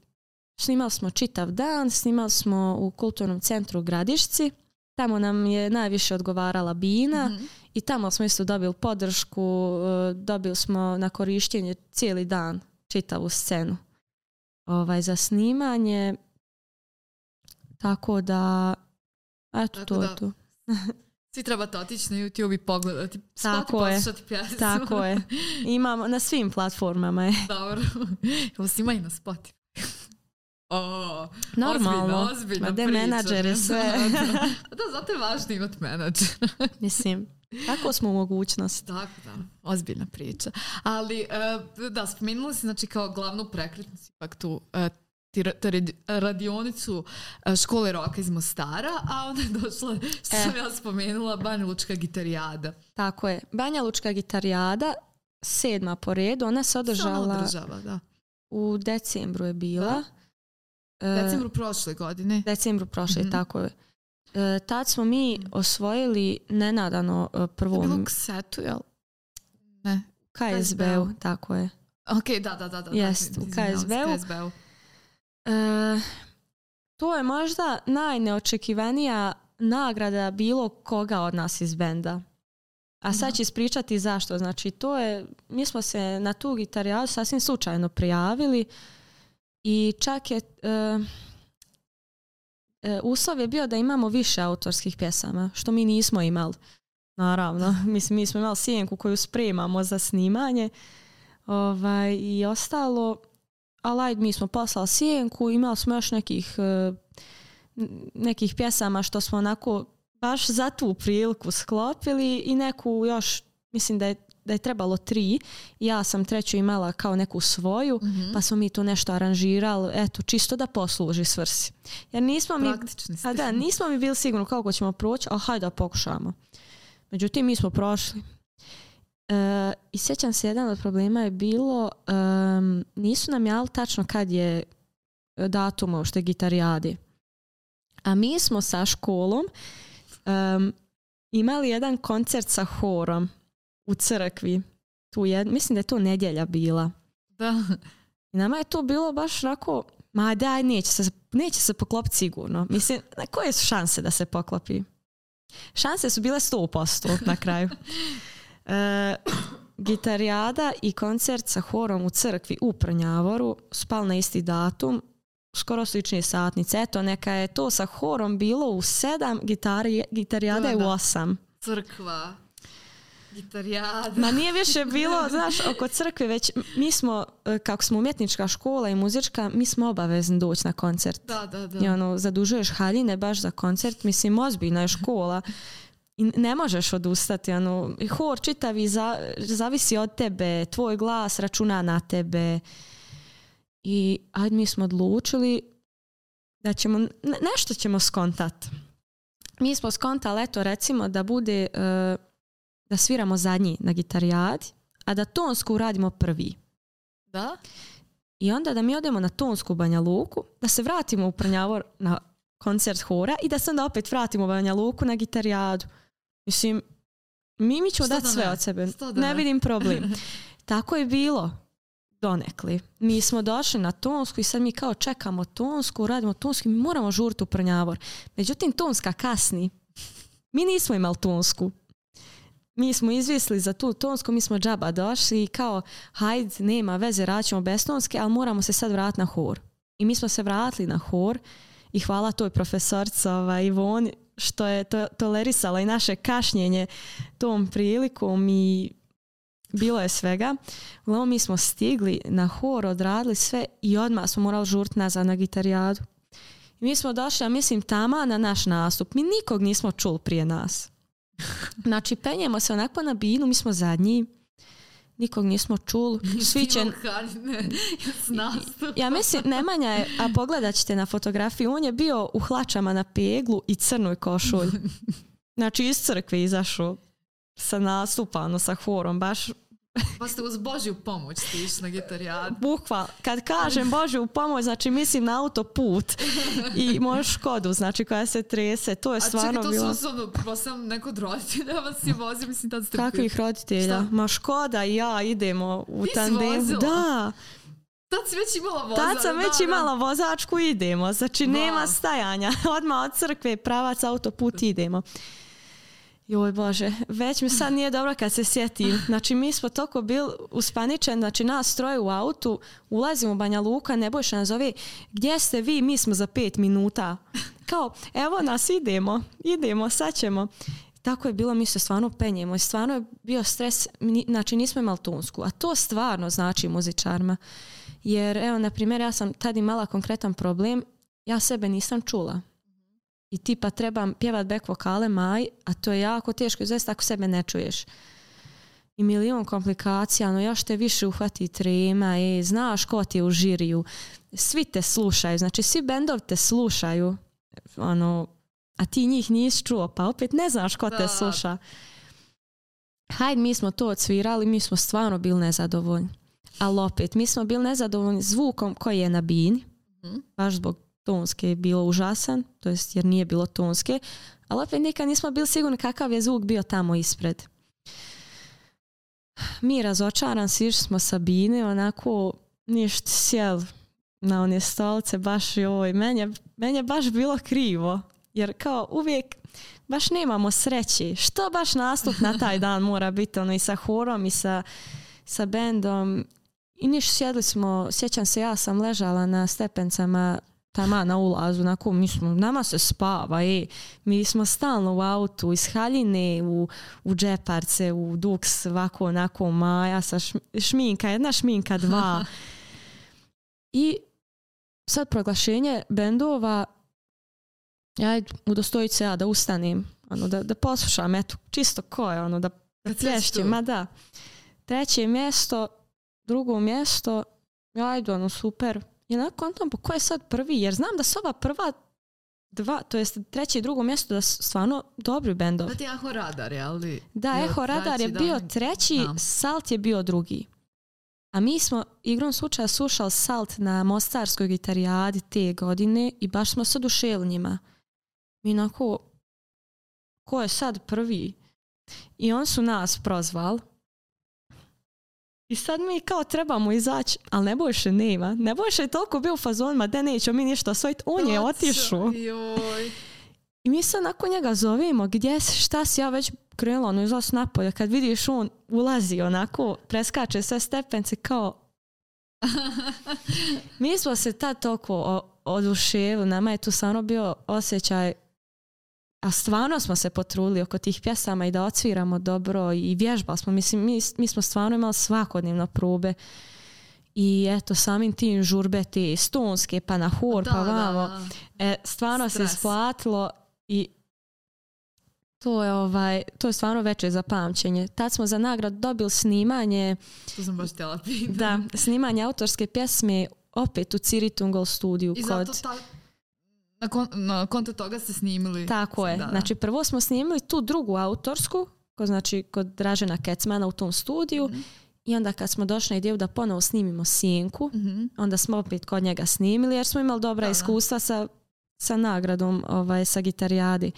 snimali smo čitav dan, snimali smo u kulturnom centru u Gradišci, tamo nam je najviše odgovarala Bina mhm. i tamo smo isto dobili podršku, e, dobili smo na korištenje cijeli dan čitavu scenu ovaj, za snimanje tako da, eto Tako to da. to. (laughs) Svi trebate otići na YouTube i pogledati. Tako je. Tako je. (laughs) Imamo, na svim platformama je. Dobro. Jel (laughs) i na spoti O, Normalno. Ozbiljno, ozbiljno menadžere sve. Pa da, zato je važno imati menadžer. Mislim, tako smo u mogućnosti. Tako da, ozbiljna priča. Ali, eh, da, spominula si znači kao glavnu prekretnicu ipak tu eh, radionicu e, škole roka iz Mostara, a onda je došla, što e. sam ja spomenula, Banja Lučka gitarijada. Tako je. Banja Lučka gitarijada, sedma po redu, ona se održala... održava, U decembru je bila. E, decembru prošle godine. Decembru prošle, mhm. tako je. tad smo mi mhm. osvojili nenadano prvo... Je bilo Ne. KSB-u, tako je. Ok, da, da, da. u u KSB-u. E, to je možda najneočekivanija nagrada bilo koga od nas iz benda. A sad ću ispričati zašto. Znači, to je, mi smo se na tu gitarijalu sasvim slučajno prijavili i čak je e, e, uslov je bio da imamo više autorskih pjesama, što mi nismo imali. Naravno, (laughs) mislim, mi smo imali sjenku koju spremamo za snimanje ovaj, i ostalo ali ajde, mi smo poslali sjenku, imali smo još nekih, e, nekih pjesama što smo onako baš za tu priliku sklopili i neku još, mislim da je da je trebalo tri, ja sam treću imala kao neku svoju, mhm. pa smo mi tu nešto aranžirali, eto, čisto da posluži svrsi. Jer nismo mi, a da, nismo mi bili sigurni kako ćemo proći, ali hajde da pokušamo. Međutim, mi smo prošli, Uh, I sjećam se, jedan od problema je bilo, nisu nam jali tačno kad je datum je gitarijadi. A mi smo sa školom imali jedan koncert sa horom u crkvi. Tu mislim da je to nedjelja bila. Da. I nama je to bilo baš onako, ma daj, neće se, neće se poklopiti sigurno. Mislim, na koje su šanse da se poklopi? Šanse su bile 100% na kraju. (laughs) Eh, gitarijada i koncert sa horom u crkvi u Prnjavoru spal na isti datum, skoro slične satnice. Eto, neka je to sa horom bilo u sedam, gitari, gitarijada je u osam. Crkva. Gitarijada. Ma nije više bilo, znaš, oko crkve, već mi smo, eh, kako smo umjetnička škola i muzička, mi smo obavezni doći na koncert. Da, da, da. I ono, zadužuješ haljine baš za koncert, mislim, ozbiljna je škola i ne možeš odustati. Ono, hor čitavi zavisi od tebe, tvoj glas računa na tebe. I ajde mi smo odlučili da ćemo, ne, nešto ćemo skontat. Mi smo skontali, eto recimo da bude, e, da sviramo zadnji na gitarijadi, a da tonsku radimo prvi. Da? I onda da mi odemo na tonsku Banja Luku, da se vratimo u Prnjavor na koncert hora i da se onda opet vratimo u Banja Luku na gitarijadu. Mislim, mi mi ćemo dati sve od sebe. ne, vidim problem. (laughs) Tako je bilo donekli. Mi smo došli na Tonsku i sad mi kao čekamo Tonsku, radimo Tonsku, mi moramo žuriti u Prnjavor. Međutim, Tonska kasni. Mi nismo imali Tonsku. Mi smo izvisli za tu Tonsku, mi smo džaba došli i kao, hajde, nema veze, radit bez Tonske, ali moramo se sad vratiti na hor. I mi smo se vratili na hor i hvala toj profesorca ovaj, Ivoni što je to, tolerisala i naše kašnjenje tom prilikom i bilo je svega. Uglavnom mi smo stigli na hor, odradili sve i odmah smo morali žurt nazad na gitarijadu. I mi smo došli, ja mislim, tama na naš nastup. Mi nikog nismo čuli prije nas. (laughs) Znači, penjemo se onako na binu, mi smo zadnji nikog nismo čuli. (laughs) Svi će... (laughs) ja mislim, Nemanja je, a pogledat ćete na fotografiji, on je bio u hlačama na peglu i crnoj košulji. (laughs) Znači iz crkve izašao sa nastupano sa horom, baš pa ste uz Božju pomoć stiš na gitarijadu. Bukval. Kad kažem Božju pomoć, znači mislim na autoput i moju škodu, znači koja se trese. To je stvarno bilo... A čekaj, to osobno, pa sam neko roditelja vas je mislim tad ste... Takvih roditelja. Ma škoda i ja idemo u Ti Da. Tad si već imala vozačku. Tad sam već imala vozačku idemo. Znači nema stajanja. (laughs) Odmah od crkve pravac autoput (laughs) idemo. Joj Bože, već mi sad nije dobro kad se sjetim. Znači mi smo toliko bili uspaničeni, znači nas troje u autu, ulazimo u Banja Luka, Nebojša nas zove, gdje ste vi, mi smo za pet minuta. Kao, evo nas, idemo, idemo, sad ćemo. Tako je bilo, mi se stvarno penjemo i stvarno je bio stres, znači nismo imali tunsku, a to stvarno znači muzičarma. Jer evo, na primjer, ja sam tad imala konkretan problem, ja sebe nisam čula i ti pa trebam pjevat back vokale maj, a to je jako teško izvesti ako sebe ne čuješ. I milion komplikacija, no još te više uhvati trema i e, znaš ko ti je u žiriju. Svi te slušaju, znači svi bendovi te slušaju, ono, a ti njih nisi čuo, pa opet ne znaš ko te sluša. Hajde, mi smo to odsvirali, mi smo stvarno bili nezadovoljni. Ali opet, mi smo bili nezadovoljni zvukom koji je na bini, mhm. baš zbog tonske je bilo užasan, to jest jer nije bilo tonske, ali opet nikad nismo bili sigurni kakav je zvuk bio tamo ispred. Mi razočaran sišli smo Sabine, onako ništa sjel na one stolce baš joj, meni je, meni baš bilo krivo, jer kao uvijek baš nemamo sreći. Što baš nastup na taj (laughs) dan mora biti, ono i sa horom i sa, sa bendom. I niš sjedli smo, sjećam se, ja sam ležala na stepencama tama na ulazu, onako, mi smo, nama se spava, e, mi smo stalno u autu, iz haljine, u, u džeparce, u duks, ovako, onako, maja, sa šminka, jedna šminka, dva. (laughs) I sad proglašenje bendova, ja udostojit se ja da ustanem, ono, da, da poslušam, eto, čisto ko je, ono, da plješćem, ma da. Treće mjesto, drugo mjesto, ajde, ono, super, i onako kontam, pa ko je sad prvi? Jer znam da su ova prva dva, to jest treće i drugo mjesto da su stvarno dobri bendovi. Da ti Eho Radar, ali... Da, Eho Radar je bio treći, Salt je bio drugi. A mi smo igrom slučaja slušali Salt na Mostarskoj gitarijadi te godine i baš smo sad ušeli njima. I onako, ko je sad prvi? I on su nas prozval i sad mi kao trebamo izaći, ali ne nema. Ne je toliko bio u fazonima da nećemo mi ništa osvojiti. On je otišao. I mi sad nakon njega zovimo gdje si, šta si ja već krenula, ono izlaz napolje. Kad vidiš on ulazi onako, preskače sve stepence kao... (laughs) mi smo se tad toliko oduševili, nama je tu samo bio osjećaj a stvarno smo se potrudili oko tih pjesama i da odsviramo dobro i vježbali smo. Mislim, mi, smo stvarno imali svakodnevno probe i eto samim tim žurbe te stonske pa na hor pa vamo. E, stvarno se isplatilo i to je, ovaj, to je stvarno veće za pamćenje. Tad smo za nagrad dobili snimanje to sam baš da, snimanje autorske pjesme opet u Ciritungol studiju. I kod, zato ta na, kon, konto toga ste snimili. Tako je. Znači prvo smo snimili tu drugu autorsku, ko znači kod Dražena Kecmana u tom studiju mhm. i onda kad smo došli na ideju da ponovo snimimo Sinku, mhm. onda smo opet kod njega snimili jer smo imali dobra iskustva sa, sa nagradom ovaj, sa gitarijadi.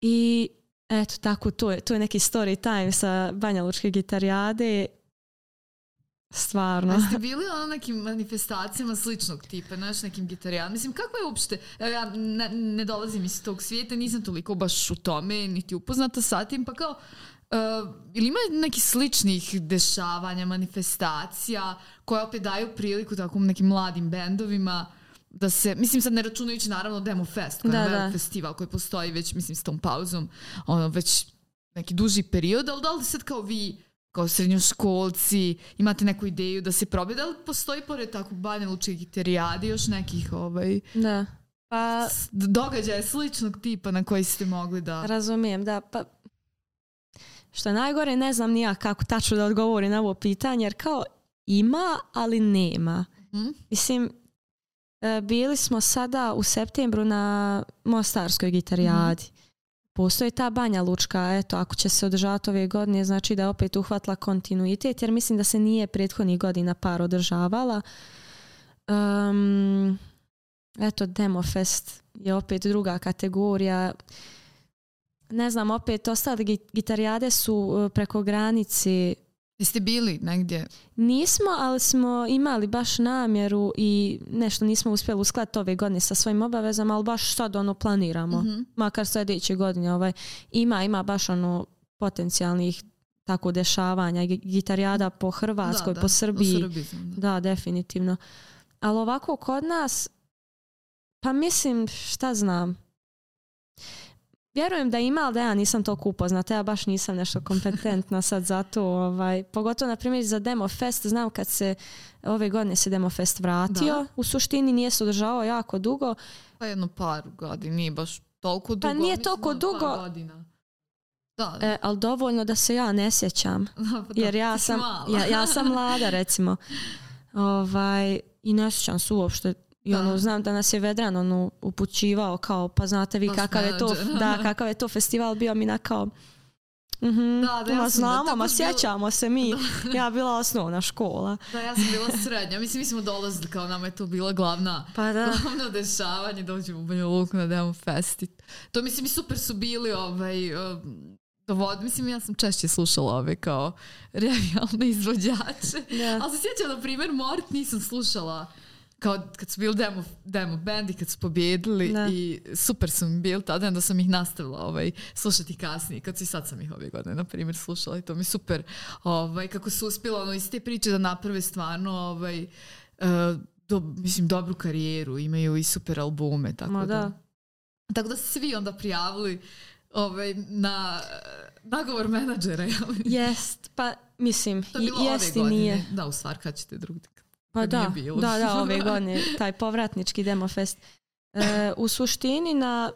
I eto tako, tu je, je neki story time sa Banja Lučke gitarijade Stvarno. Jeste bili ono nekim manifestacijama sličnog tipa, znaš, nekim gitarijama Mislim, kako je uopšte, evo ja ne, dolazim iz tog svijeta, nisam toliko baš u tome, niti upoznata sa tim, pa kao, eh, ili ima nekih sličnih dešavanja, manifestacija koje opet daju priliku Takvim nekim mladim bendovima da se, mislim sad ne računajući naravno Demo Fest, koji je ono festival koji postoji već, mislim s tom pauzom, ono, već neki duži period, ali da li sad kao vi kao srednjoškolci, imate neku ideju da se probi, da postoji pored tako Banja Lučiterijade još nekih ovaj, da. Pa, događaja sličnog tipa na koji ste mogli da... Razumijem, da. Pa, što je najgore, ne znam ni ja kako tačno da odgovorim na ovo pitanje, jer kao ima, ali nema. Mm. Mislim, e, bili smo sada u septembru na Mostarskoj gitarijadi. Mhm postoji ta banja lučka, eto, ako će se održavati ove godine, znači da je opet uhvatila kontinuitet, jer mislim da se nije prethodnih godina par održavala. Um, eto, Demofest je opet druga kategorija. Ne znam, opet ostale gitarijade su e, preko granici Jeste bili negdje? Nismo, ali smo imali baš namjeru i nešto nismo uspjeli uskladiti ove godine sa svojim obavezama, ali baš sad ono planiramo. mm Makar sljedeće godine ovaj, ima, ima baš ono potencijalnih tako dešavanja, gitarijada po Hrvatskoj, da, da, po Srbiji. da. da, definitivno. Ali ovako kod nas, pa mislim, šta znam, Vjerujem da ima, ali da ja nisam toliko upoznata, ja baš nisam nešto kompetentna sad za to. Ovaj. Pogotovo, na primjer, za Demo Fest, znam kad se ove godine se Demo Fest vratio, u suštini nije se održavao jako dugo. Pa jedno par godina, nije baš toliko pa dugo. Pa nije Mislim, dugo. Da. E, ali dovoljno da se ja ne sjećam. (laughs) Pa jer ja sam, ja, ja, sam (laughs) mlada, recimo. Ovaj, I ne sjećam se uopšte i ono, znam da nas je Vedran ono, upućivao kao, pa znate vi pa kakav je, to, da, kakav je to festival bio, mi na kao, mm ja znamo, ma sjećamo se mi. Ja bila osnovna škola. Da, ja sam bila srednja. Mislim, mi smo dolazili, kao nama je to bila glavna, pa da. glavno dešavanje. Dođemo u Banja Luka na Demo Festit. To mislim, mi super su bili ovaj, um, dovod, mislim ja sam češće slušala ove kao (laughs) revijalne izvođače, ali se sjećam na primjer Mort nisam slušala kao kad su bili demo, demo kad su pobjedili i super su mi bili tada, onda sam ih nastavila ovaj, slušati kasnije, kad su i sad sam ih ove godine, na primjer, slušala i to mi super, ovaj, kako su uspjela ono, iz te priče da naprave stvarno ovaj, eh, mislim, dobru karijeru, imaju i super albume, tako da. da. Tako da svi onda prijavili ovaj, na nagovor menadžera. Jest, pa mislim, to je bilo jest ove i nije. Da, u stvar, kad ćete drugdje. Pa da, da, da, ove godine, taj povratnički demofest. E, u suštini na,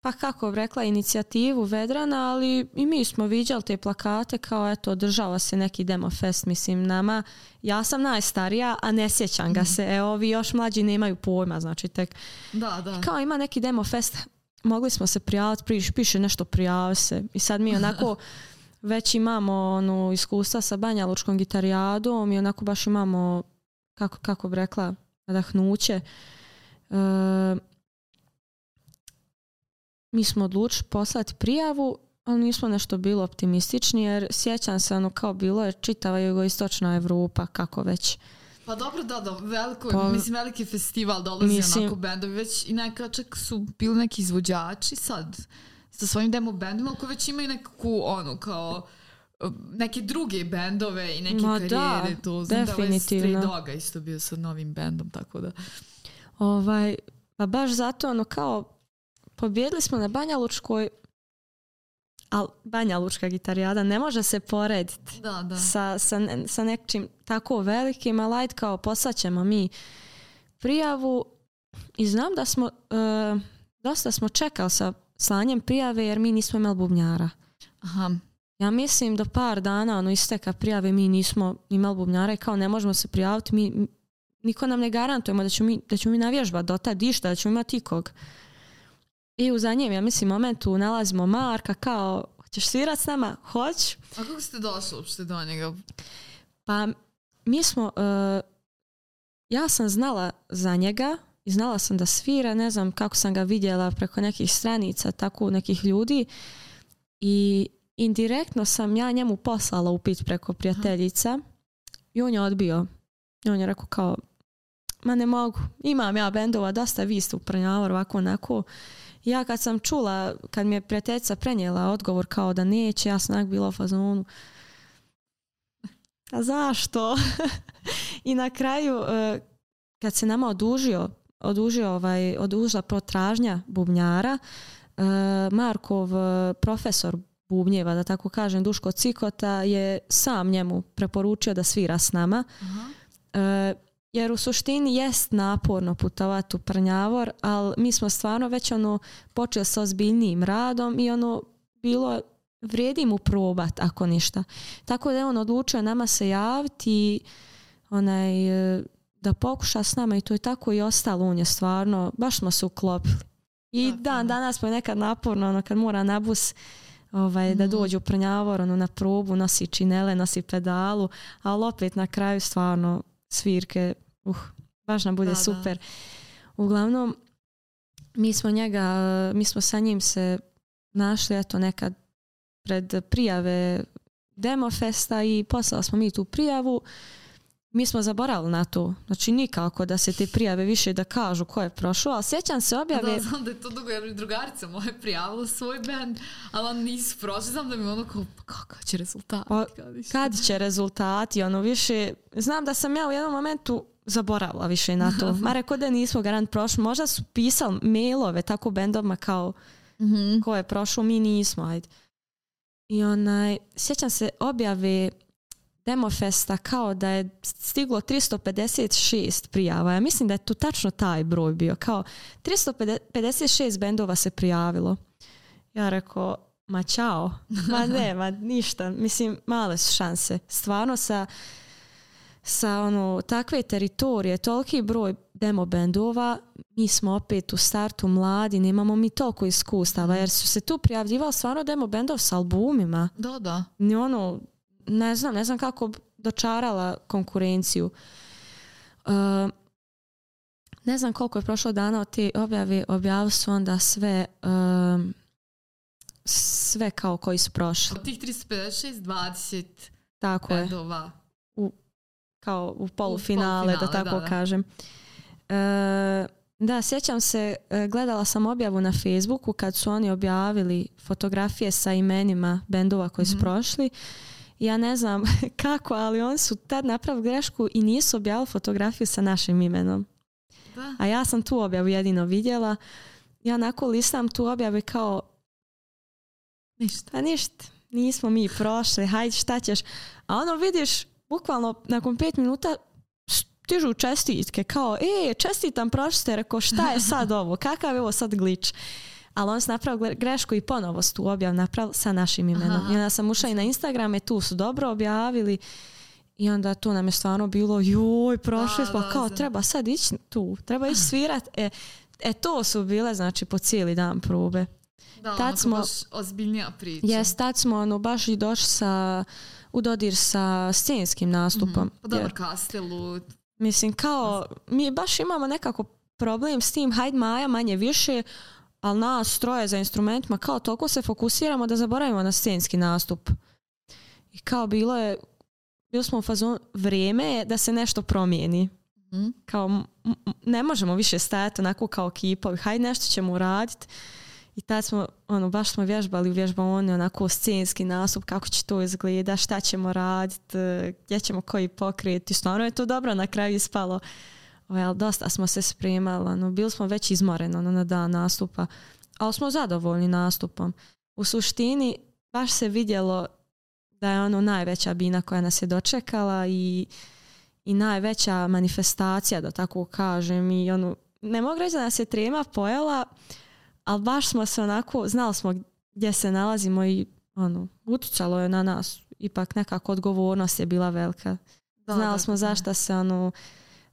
pa kako rekla, inicijativu Vedrana, ali i mi smo viđali te plakate kao eto, održava se neki demofest, mislim, nama. Ja sam najstarija, a ne sjećam ga mhm. se. evo, ovi još mlađi nemaju pojma, znači tek. Da, da. Kao ima neki demofest, mogli smo se prijaviti, priš, piše nešto prijavi se. I sad mi onako... (laughs) već imamo ono, iskustva sa Banja Lučkom gitarijadom i onako baš imamo kako, kako bi rekla, nadahnuće. E, mi smo odlučili poslati prijavu, ali nismo nešto bilo optimistični, jer sjećam se, ono, kao bilo je čitava jugoistočna Europa, kako već. Pa dobro, da, pa, mislim, veliki festival dolazi mislim, onako bendovi, već i neka čak su bili neki izvođači sad sa svojim demo bendima koji već imaju nekakvu, ono, kao neke druge bendove i neke Ma, karijere. to. Znam da ovaj Doga isto bio sa novim bendom, tako da... Ovaj, pa baš zato ono kao pobjedili smo na Banja Lučkoj ali Banja Lučka gitarijada ne može se porediti da, da. Sa, sa, sa nečim tako velikim, a kao poslaćemo mi prijavu i znam da smo e, dosta smo čekali sa slanjem prijave jer mi nismo imali bubnjara. Aha. Ja mislim da par dana ono isteka prijave mi nismo imali bubnjara i kao ne možemo se prijaviti, mi, niko nam ne garantujemo da ćemo mi, da ćemo mi navježba do ta dišta, da ćemo imati ikog. I u zadnjem, ja mislim, momentu nalazimo Marka kao, hoćeš svirat s nama? Hoć. A kako ste došli uopšte do njega? Pa mi smo, e, ja sam znala za njega i znala sam da svira, ne znam kako sam ga vidjela preko nekih stranica, tako nekih ljudi i indirektno sam ja njemu poslala upit preko prijateljica i on je odbio. I on je rekao kao, ma ne mogu, imam ja bendova, dosta vi ste upranjavar ovako onako. Ja kad sam čula, kad mi je prijateljica prenijela odgovor kao da neće, ja sam bila u fazonu. A zašto? (laughs) I na kraju, e, kad se nama odužio, odužio ovaj, odužila protražnja bubnjara, e, Markov e, profesor bubnjeva, da tako kažem, Duško Cikota je sam njemu preporučio da svira s nama. E, jer u suštini jest naporno putovati u Prnjavor, ali mi smo stvarno već ono počeli sa ozbiljnijim radom i ono bilo vrijedi mu probat ako ništa. Tako da je on odlučio nama se javiti i onaj, e, da pokuša s nama i to je tako i ostalo. On je stvarno, baš smo se uklopili. I da, dan danas smo nekad naporno, ono kad mora nabus ovaj, da mhm. dođu ono, na probu, nosi činele, nosi pedalu, ali opet na kraju stvarno svirke, uh, baš nam bude super. Uglavnom, mi smo njega, mi smo sa njim se našli, eto, nekad pred prijave DemoFesta i poslali smo mi tu prijavu mi smo zaboravili na to. Znači nikako da se te prijave više da kažu ko je prošao, ali sjećam se objave... Da, znam da je to dugo, jer drugarica moja prijavila svoj band, ali on nisu prošli, znam da mi ono kao, pa kakav će rezultat? Pa, kad će rezultati, ono više... Znam da sam ja u jednom momentu zaboravila više na to. Ma rekao da nismo garant prošli, možda su pisali mailove tako bendovima kao mm ko je prošao, mi nismo, ajde. I onaj, sjećam se objave Demofesta kao da je stiglo 356 prijava. Ja mislim da je tu tačno taj broj bio. Kao 356 bendova se prijavilo. Ja rekao, ma čao. (laughs) Ma ne, ma ništa. Mislim, male su šanse. Stvarno sa, sa ono, takve teritorije, toliki broj demo bendova, mi smo opet u startu mladi, nemamo mi toliko iskustava, mhm. jer su se tu prijavljivali stvarno demo bendov s albumima. Da, da. Ono, ne znam, ne znam kako dočarala konkurenciju. Uh, ne znam koliko je prošlo dana od te objavi objavili su onda sve e, sve kao koji su prošli. Od tih 356, 20 tako Je. U, kao u polufinale, da tako da. kažem. E, da, sjećam se, gledala sam objavu na Facebooku kad su oni objavili fotografije sa imenima bendova koji su mhm. prošli ja ne znam (laughs) kako, ali oni su tad napravili grešku i nisu objavili fotografiju sa našim imenom. A ja sam tu objavu jedino vidjela. Ja onako listam tu objave kao ništa. Pa ništa. Nismo mi prošli, hajde šta ćeš. A ono vidiš, bukvalno nakon pet minuta stižu čestitke kao, e, čestitam, prošli ste, šta je sad (laughs) ovo, kakav je ovo sad glič? ali on se napravio grešku i ponovo su tu objav napravili sa našim imenom. Aha. I onda sam ušla i na Instagrame, tu su dobro objavili i onda tu nam je stvarno bilo joj, prošli smo, kao treba sad ići tu, treba ići svirat. E, e to su bile znači po cijeli dan probe. Da, tad ono, smo, baš ozbiljnija priča. Jes, tad smo ono, baš i došli sa, u dodir sa scenskim nastupom. mm Pa dobro, Mislim, kao, mi baš imamo nekako problem s tim, hajde Maja manje više, ali nas stroje za instrumentima, kao toliko se fokusiramo da zaboravimo na scenski nastup. I kao bilo je, bili smo u fazonu, vrijeme da se nešto promijeni. Mhm. Kao, ne možemo više stajati onako kao kipovi, hajde nešto ćemo uraditi. I tad smo, ono, baš smo vježbali u vježbaoni onako scenski nastup, kako će to izgleda, šta ćemo raditi, e, gdje ćemo koji pokriti. Stvarno je to dobro na kraju ispalo. Ovaj, dosta smo se spremali, ono, bili smo već izmoreni ono, na dan nastupa, ali smo zadovoljni nastupom. U suštini baš se vidjelo da je ono najveća bina koja nas je dočekala i, i najveća manifestacija, da tako kažem. I ono, ne mogu reći da nas je trema pojela, ali baš smo se onako, znali smo gdje se nalazimo i ono, utjecalo je na nas. Ipak nekako odgovornost je bila velika. Znali smo zašto se ono,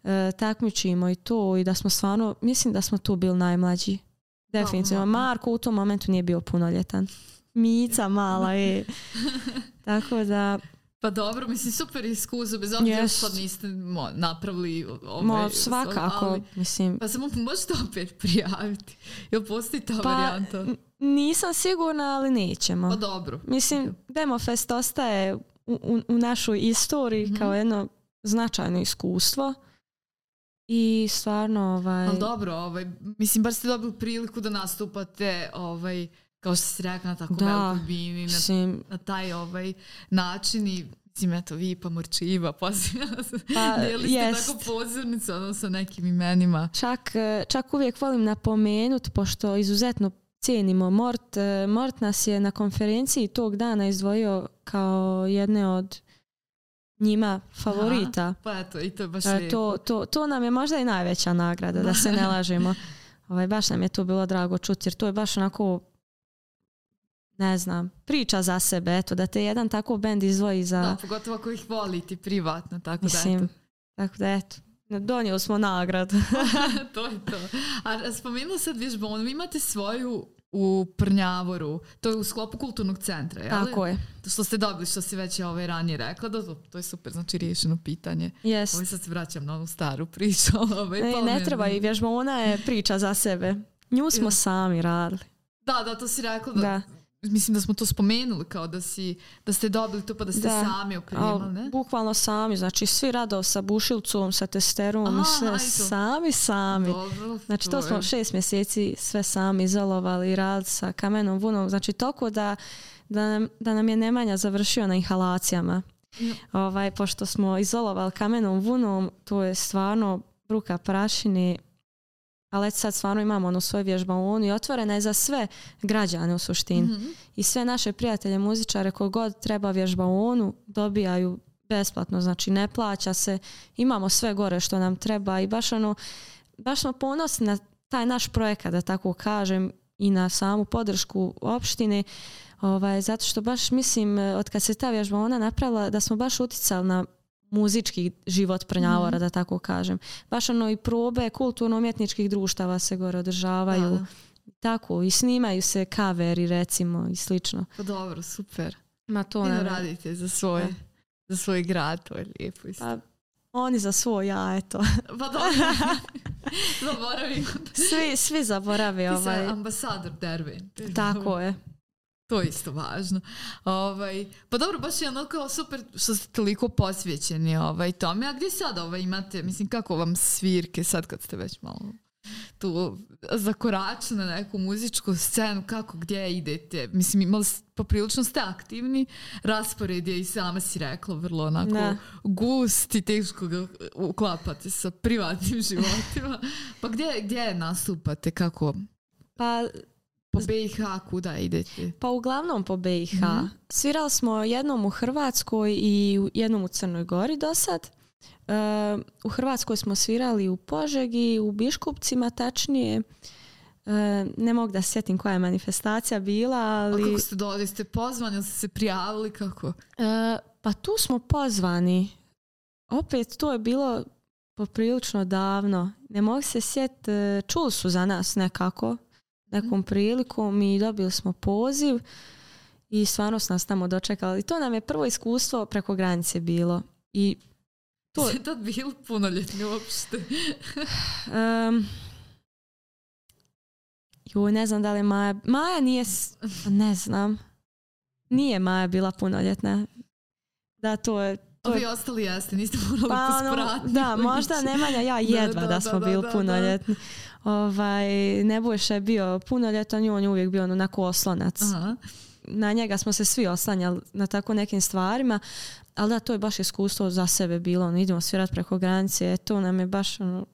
E, takmičimo i to i da smo stvarno, mislim da smo tu bili najmlađi. Definitivno. Marko u tom momentu nije bio punoljetan. Mica mala je. (laughs) Tako da... Pa dobro, mislim, super iskuzu bez obzira što niste napravili ove... Ovaj mo, svakako, mislim... Pa samo možete opet prijaviti. Jel postoji ta pa, Nisam sigurna, ali nećemo. Pa dobro. Mislim, Demofest ostaje u, našoj istoriji mhm. kao jedno značajno iskustvo. I stvarno ovaj, Ali dobro, ovaj, mislim bar ste dobili priliku da nastupate ovaj, kao što rekla na tako da, velikoj bini, na, taj ovaj način i Mislim, eto, vi pa Morčiva, (laughs) pa, delili ste tako pozornicu ono, sa nekim imenima. Čak, eh, čak uvijek volim napomenut, pošto izuzetno cijenimo Mort. Eh, Mort nas je na konferenciji tog dana izdvojio kao jedne od njima favorita. pa i to baš to, to, to, nam je možda i najveća nagrada, da se ne (laughs) lažimo Ovaj, baš nam je to bilo drago čuti, jer to je baš onako ne znam, priča za sebe, eto, da te jedan tako bend izvoji za... Da, pogotovo ako ih voli ti privatno, tako Mislim, da eto. Tako da eto, donijeli smo nagrad. (laughs) to je to. A spomenula sad vi ono, imate svoju u Prnjavoru. To je u sklopu kulturnog centra, je Tako je. Što ste dobili, što si već ovaj ranije rekla, to, je super, znači riješeno pitanje. Yes. Ovaj, sad se vraćam na onu staru priču. (laughs) Ovaj, e, ne, ne treba i vježba, ona je priča za sebe. Nju smo sami radili. Da, da, to si rekla da, da mislim da smo to spomenuli kao da si da ste dobili to pa da ste sami ne? Bukvalno sami, znači svi rado sa bušilcom, sa testerom, sve sami, sami. znači to smo šest mjeseci sve sami izolovali, rad sa kamenom vunom, znači toko da, da, nam, da nam je Nemanja završio na inhalacijama. Ovaj, pošto smo izolovali kamenom vunom, to je stvarno bruka prašine, ali sad stvarno imamo ono svoju ONU i otvorena je za sve građane u suštini. Mhm. I sve naše prijatelje muzičare ko god treba ONU, dobijaju besplatno, znači ne plaća se, imamo sve gore što nam treba i baš ono, baš smo ponosni na taj naš projekat, da tako kažem, i na samu podršku opštine, ovaj, zato što baš mislim, eh, od kad se ta vježba ona napravila, da smo baš uticali na muzički život Prnjavora, mhm. da tako kažem. Baš ono i probe kulturno-umjetničkih društava se gore održavaju. Tako, i snimaju se kaveri recimo i slično. Pa dobro, super. Ma to ne radite za svoj, za svoj grad, to je lijepo Pa, oni za svoj, ja eto. (laughs) Pa (laughs) zaboravim. svi, svi zaborave. Ovaj. ambasador Dervin. Tako je. To je isto važno. Ovaj, pa dobro, baš je ono kao super što ste toliko posvećeni ovaj, tome. A gdje sad ovaj, imate, mislim, kako vam svirke sad kad ste već malo tu zakoračili na neku muzičku scenu, kako, gdje idete? Mislim, imali poprilično ste aktivni, raspored je i sama si rekla vrlo onako ne. gust i teško ga uklapate sa privatnim (laughs) životima. Pa gdje, gdje nastupate, kako? Pa po BiH kuda idete? Pa uglavnom po BiH. mm Svirali smo jednom u Hrvatskoj i jednom u Crnoj Gori do sad. E, u Hrvatskoj smo svirali u Požegi, u Biškupcima tačnije. E, ne mogu da sjetim koja je manifestacija bila, ali... A kako ste dolazili? Ste pozvani ili ste se prijavili? Kako? E, pa tu smo pozvani. Opet, to je bilo poprilično davno. Ne mogu se sjetiti. Čuli su za nas nekako nekom mhm. prilikom i dobili smo poziv i stvarno su nas tamo dočekali. I to nam je prvo iskustvo preko granice bilo. I to... (laughs) je tad bili punoljetni uopšte? (sighs) ne znam da li je Maja... Maja nije... (laughs) Ne znam. Nije Maja bila punoljetna. Da, to je... To Ovi ostali jeste, niste morali pa, ono, Da, možda Nemanja, ja jedva da, da, smo bili punoljetni ovaj, Nebojša je bio punoljetan nju on je uvijek bio onako oslonac. Aha. Na njega smo se svi oslanjali na tako nekim stvarima, ali da, to je baš iskustvo za sebe bilo. Ono, idemo svirat preko granice, to nam je baš ono,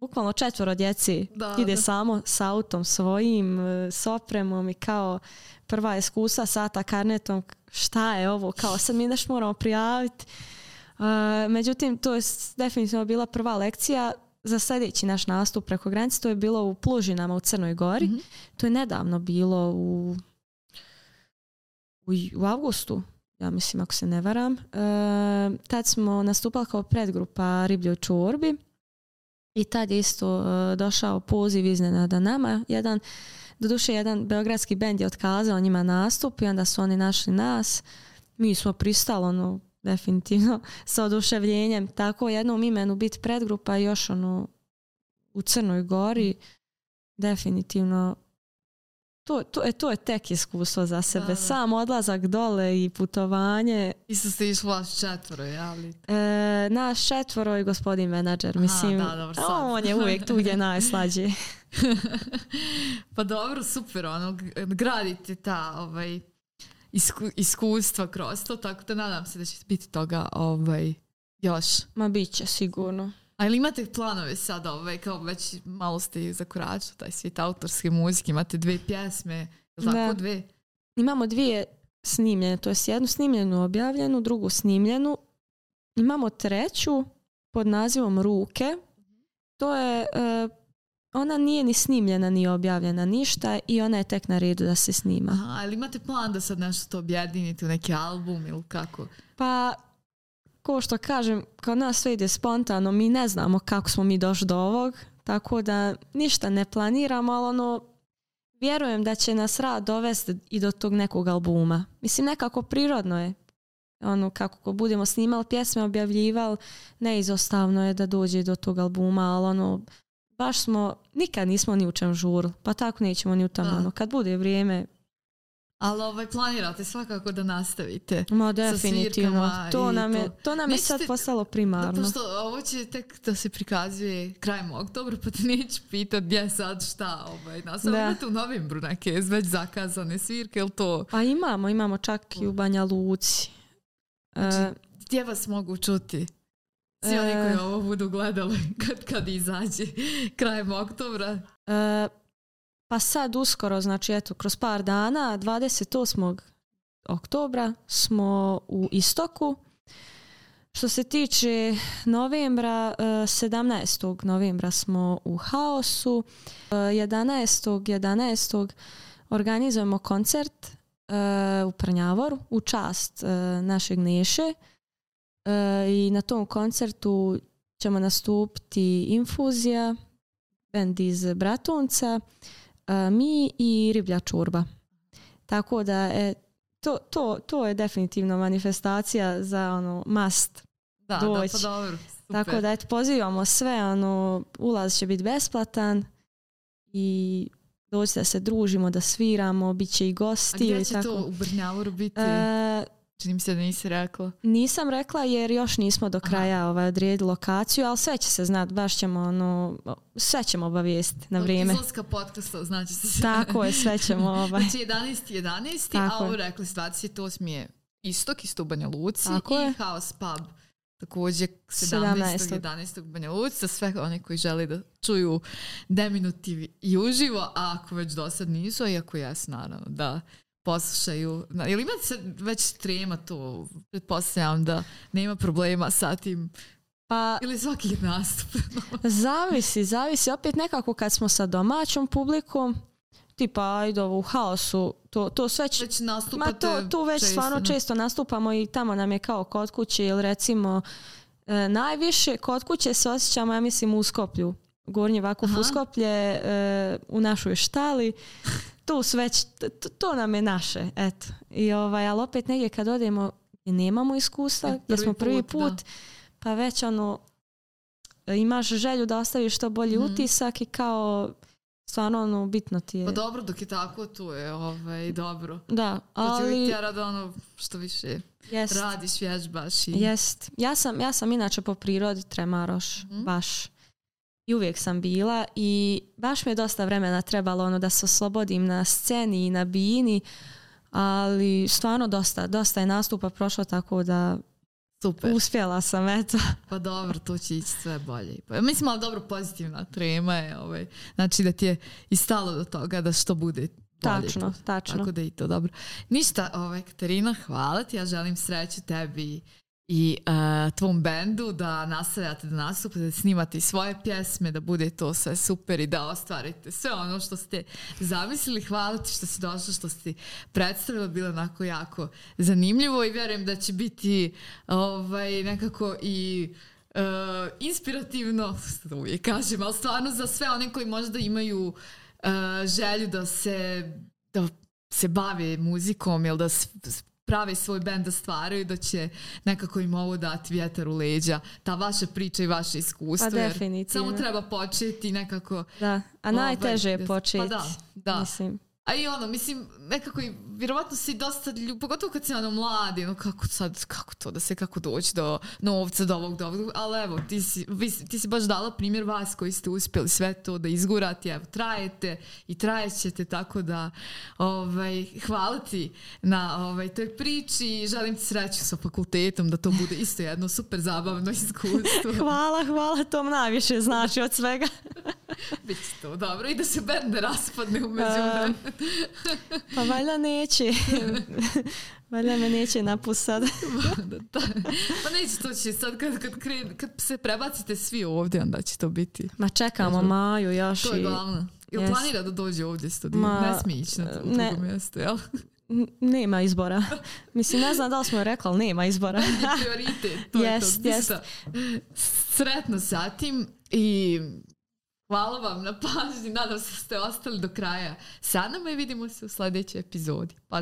bukvalno četvoro djeci ide samo s autom svojim, e, s opremom i kao prva iskustva sa karnetom, šta je ovo, kao sad mi nešto moramo prijaviti. E, međutim, to je definitivno bila prva lekcija za sljedeći naš nastup preko granice, to je bilo u Plužinama u Crnoj Gori. Mhm. To je nedavno bilo u, u, avgustu, ja mislim ako se ne varam. E, tad smo nastupali kao predgrupa u čurbi i tad je isto e, došao poziv iznenada nama. Jedan, doduše jedan beogradski bend je otkazao njima nastup i onda su oni našli nas. Mi smo pristali, ono, definitivno sa oduševljenjem tako jednom imenu biti predgrupa još ono u Crnoj Gori definitivno to, to, e, to je tek iskustvo za sebe. Sam odlazak dole i putovanje. I su se išli četvoro, E, naš četvoro i gospodin menadžer. Mislim, A, on je uvijek tu gdje najslađi. (laughs) pa dobro, super, ono, graditi ta ovaj, iskustva kroz to, tako da nadam se da će biti toga ovaj, još. Ma bit će sigurno. A ili imate planove sad, ovaj, kao već malo ste zakoračili taj svijet autorske muzike, imate dve pjesme, tako dve? Imamo dvije snimljene, to je jednu snimljenu objavljenu, drugu snimljenu. Imamo treću pod nazivom Ruke. To je eh, ona nije ni snimljena, ni objavljena ništa i ona je tek na redu da se snima. Aha, ali imate plan da sad nešto to objedinite u neki album ili kako? Pa, ko što kažem, kao nas sve ide spontano, mi ne znamo kako smo mi došli do ovog, tako da ništa ne planiramo, ali ono, vjerujem da će nas rad dovesti i do tog nekog albuma. Mislim, nekako prirodno je. Ono, kako budemo snimali pjesme, objavljivali, neizostavno je da dođe do tog albuma, ali ono, baš smo, nikad nismo ni u čem žuru pa tako nećemo ni u Ono. Kad bude vrijeme, ali ovaj, planirate svakako da nastavite. Ma definitivno, to nam, je, to nam je sad postalo primarno. Da, ovo će tek da se prikazuje krajem oktobra, pa te (laughs) neću pitati gdje sad šta. Ovaj, u novembru neke već zakazane svirke, ili to? Pa imamo, imamo čak i u Banja Luci. E, znači, gdje vas mogu čuti? Svi oni koji e. ovo budu gledali (laughs) kad, kad izađe krajem oktobra. E, pa sad uskoro, znači eto, kroz par dana, 28. oktobra smo u Istoku. Što se tiče novembra, 17. E, novembra smo u Haosu, 11. E, 11. organizujemo koncert u Prnjavoru u čast našeg Neše. E, i na tom koncertu ćemo nastupiti Infuzija, band iz Bratonca, e, mi i Riblja čurba. Tako da e, to, to, to, je definitivno manifestacija za ono must da, Da, pa dobro. Tako da eto, pozivamo sve, ono, ulaz će biti besplatan i doći da se družimo, da sviramo, bit će i gosti. A gdje će to u Brnjavoru biti? E, čini mi se da nisi rekla. Nisam rekla jer još nismo do kraja Aha. ovaj, odrijedili lokaciju, ali sve će se znati, baš ćemo ono, sve ćemo obavijestiti na vrijeme. Od izlaska podcasta, znači se. Tako je, sve ćemo. (laughs) Ovaj. Znači 11.11, 11. a ovo rekli 28. je istok, iz u Banja Luci Tako i je. House Pub. Također 17. 11. Banja Luca, sve oni koji žele da čuju deminutiv i uživo, a ako već do sad nisu, iako jesu, naravno da poslušaju. Ili ima se već trema to, pretpostavljam da nema problema sa tim pa, Ili svaki nastup. (laughs) zavisi, zavisi. Opet nekako kad smo sa domaćom publikom, tipa ajde u haosu, to, to sve već Ma to, tu već stvarno često nastupamo i tamo nam je kao kod kuće ili recimo e, najviše kod kuće se osjećamo, ja mislim, u Skoplju. Gornje Vakuf Aha. u Skoplje, e, u našoj štali tu sve, to, to nam je naše, eto. I ovaj, ali opet negdje kad odemo i nemamo iskustva, e, jer smo prvi put, pa već ono, e, imaš želju da ostaviš što bolji mhm. utisak i kao stvarno ono bitno ti je. Pa dobro, dok je tako tu je ovaj, dobro. Da, ali... To ti ono što više jest. radiš, vježbaš. I... Jest. Ja sam, ja sam inače po prirodi tremaroš, mhm. baš i uvijek sam bila i baš mi je dosta vremena trebalo ono da se oslobodim na sceni i na bini, ali stvarno dosta, dosta je nastupa prošlo tako da Super. Uspjela sam, eto. Pa dobro, tu će ići sve bolje. Pa, mislim, ali dobro, pozitivna trema je. Ovaj. Znači da ti je i stalo do toga da što bude Tačno, tačno. Tako da i to dobro. Ništa, ovaj, Katarina, hvala ti. Ja želim sreću tebi i uh, tvom bendu da nastavljate da nastupate, da snimate svoje pjesme, da bude to sve super i da ostvarite sve ono što ste zamislili. Hvala ti što si došla, što si predstavila, bilo onako jako zanimljivo i vjerujem da će biti ovaj, nekako i e, inspirativno, uvijek kažem, ali stvarno za sve one koji možda imaju e, želju da se da se bave muzikom ili da prave svoj bend da stvaraju da će nekako im ovo dati vjetar u leđa ta vaša priča i vaše iskustvo pa definitivno samo treba početi nekako da a ovaj, najteže je početi pa da, da. mislim a i ono, mislim, nekako i vjerovatno si dosta ljubav, pogotovo kad si ono mladi, no kako sad, kako to, da se kako doći do novca, do ovog, do ovog, ali evo, ti si, ti si baš dala primjer vas koji ste uspjeli sve to da izgurati, evo, trajete i ćete, tako da ovaj, hvala ti na ovaj, toj priči i želim ti sreću sa fakultetom, da to bude isto jedno super zabavno iskustvo. (laughs) hvala, hvala, to najviše znači od svega. (laughs) Biće to dobro i da se bend raspadne umeđu pa valjda neće. (laughs) valjda me neće napustat pa neće to će sad kad, kad, se prebacite svi ovdje, onda će to biti. Ma čekamo Maju još. To je glavno. Jel yes. planira da dođe ovdje ma Ne smije ići na to, mjesto, jel? nema izbora. Mislim, ne znam da li smo joj rekla ali nema izbora. (laughs) prioritet, to je to. Sretno sa tim i Hvala vam na pažnji, nadam se ste ostali do kraja sa nama i vidimo se u sljedećoj epizodi. Pa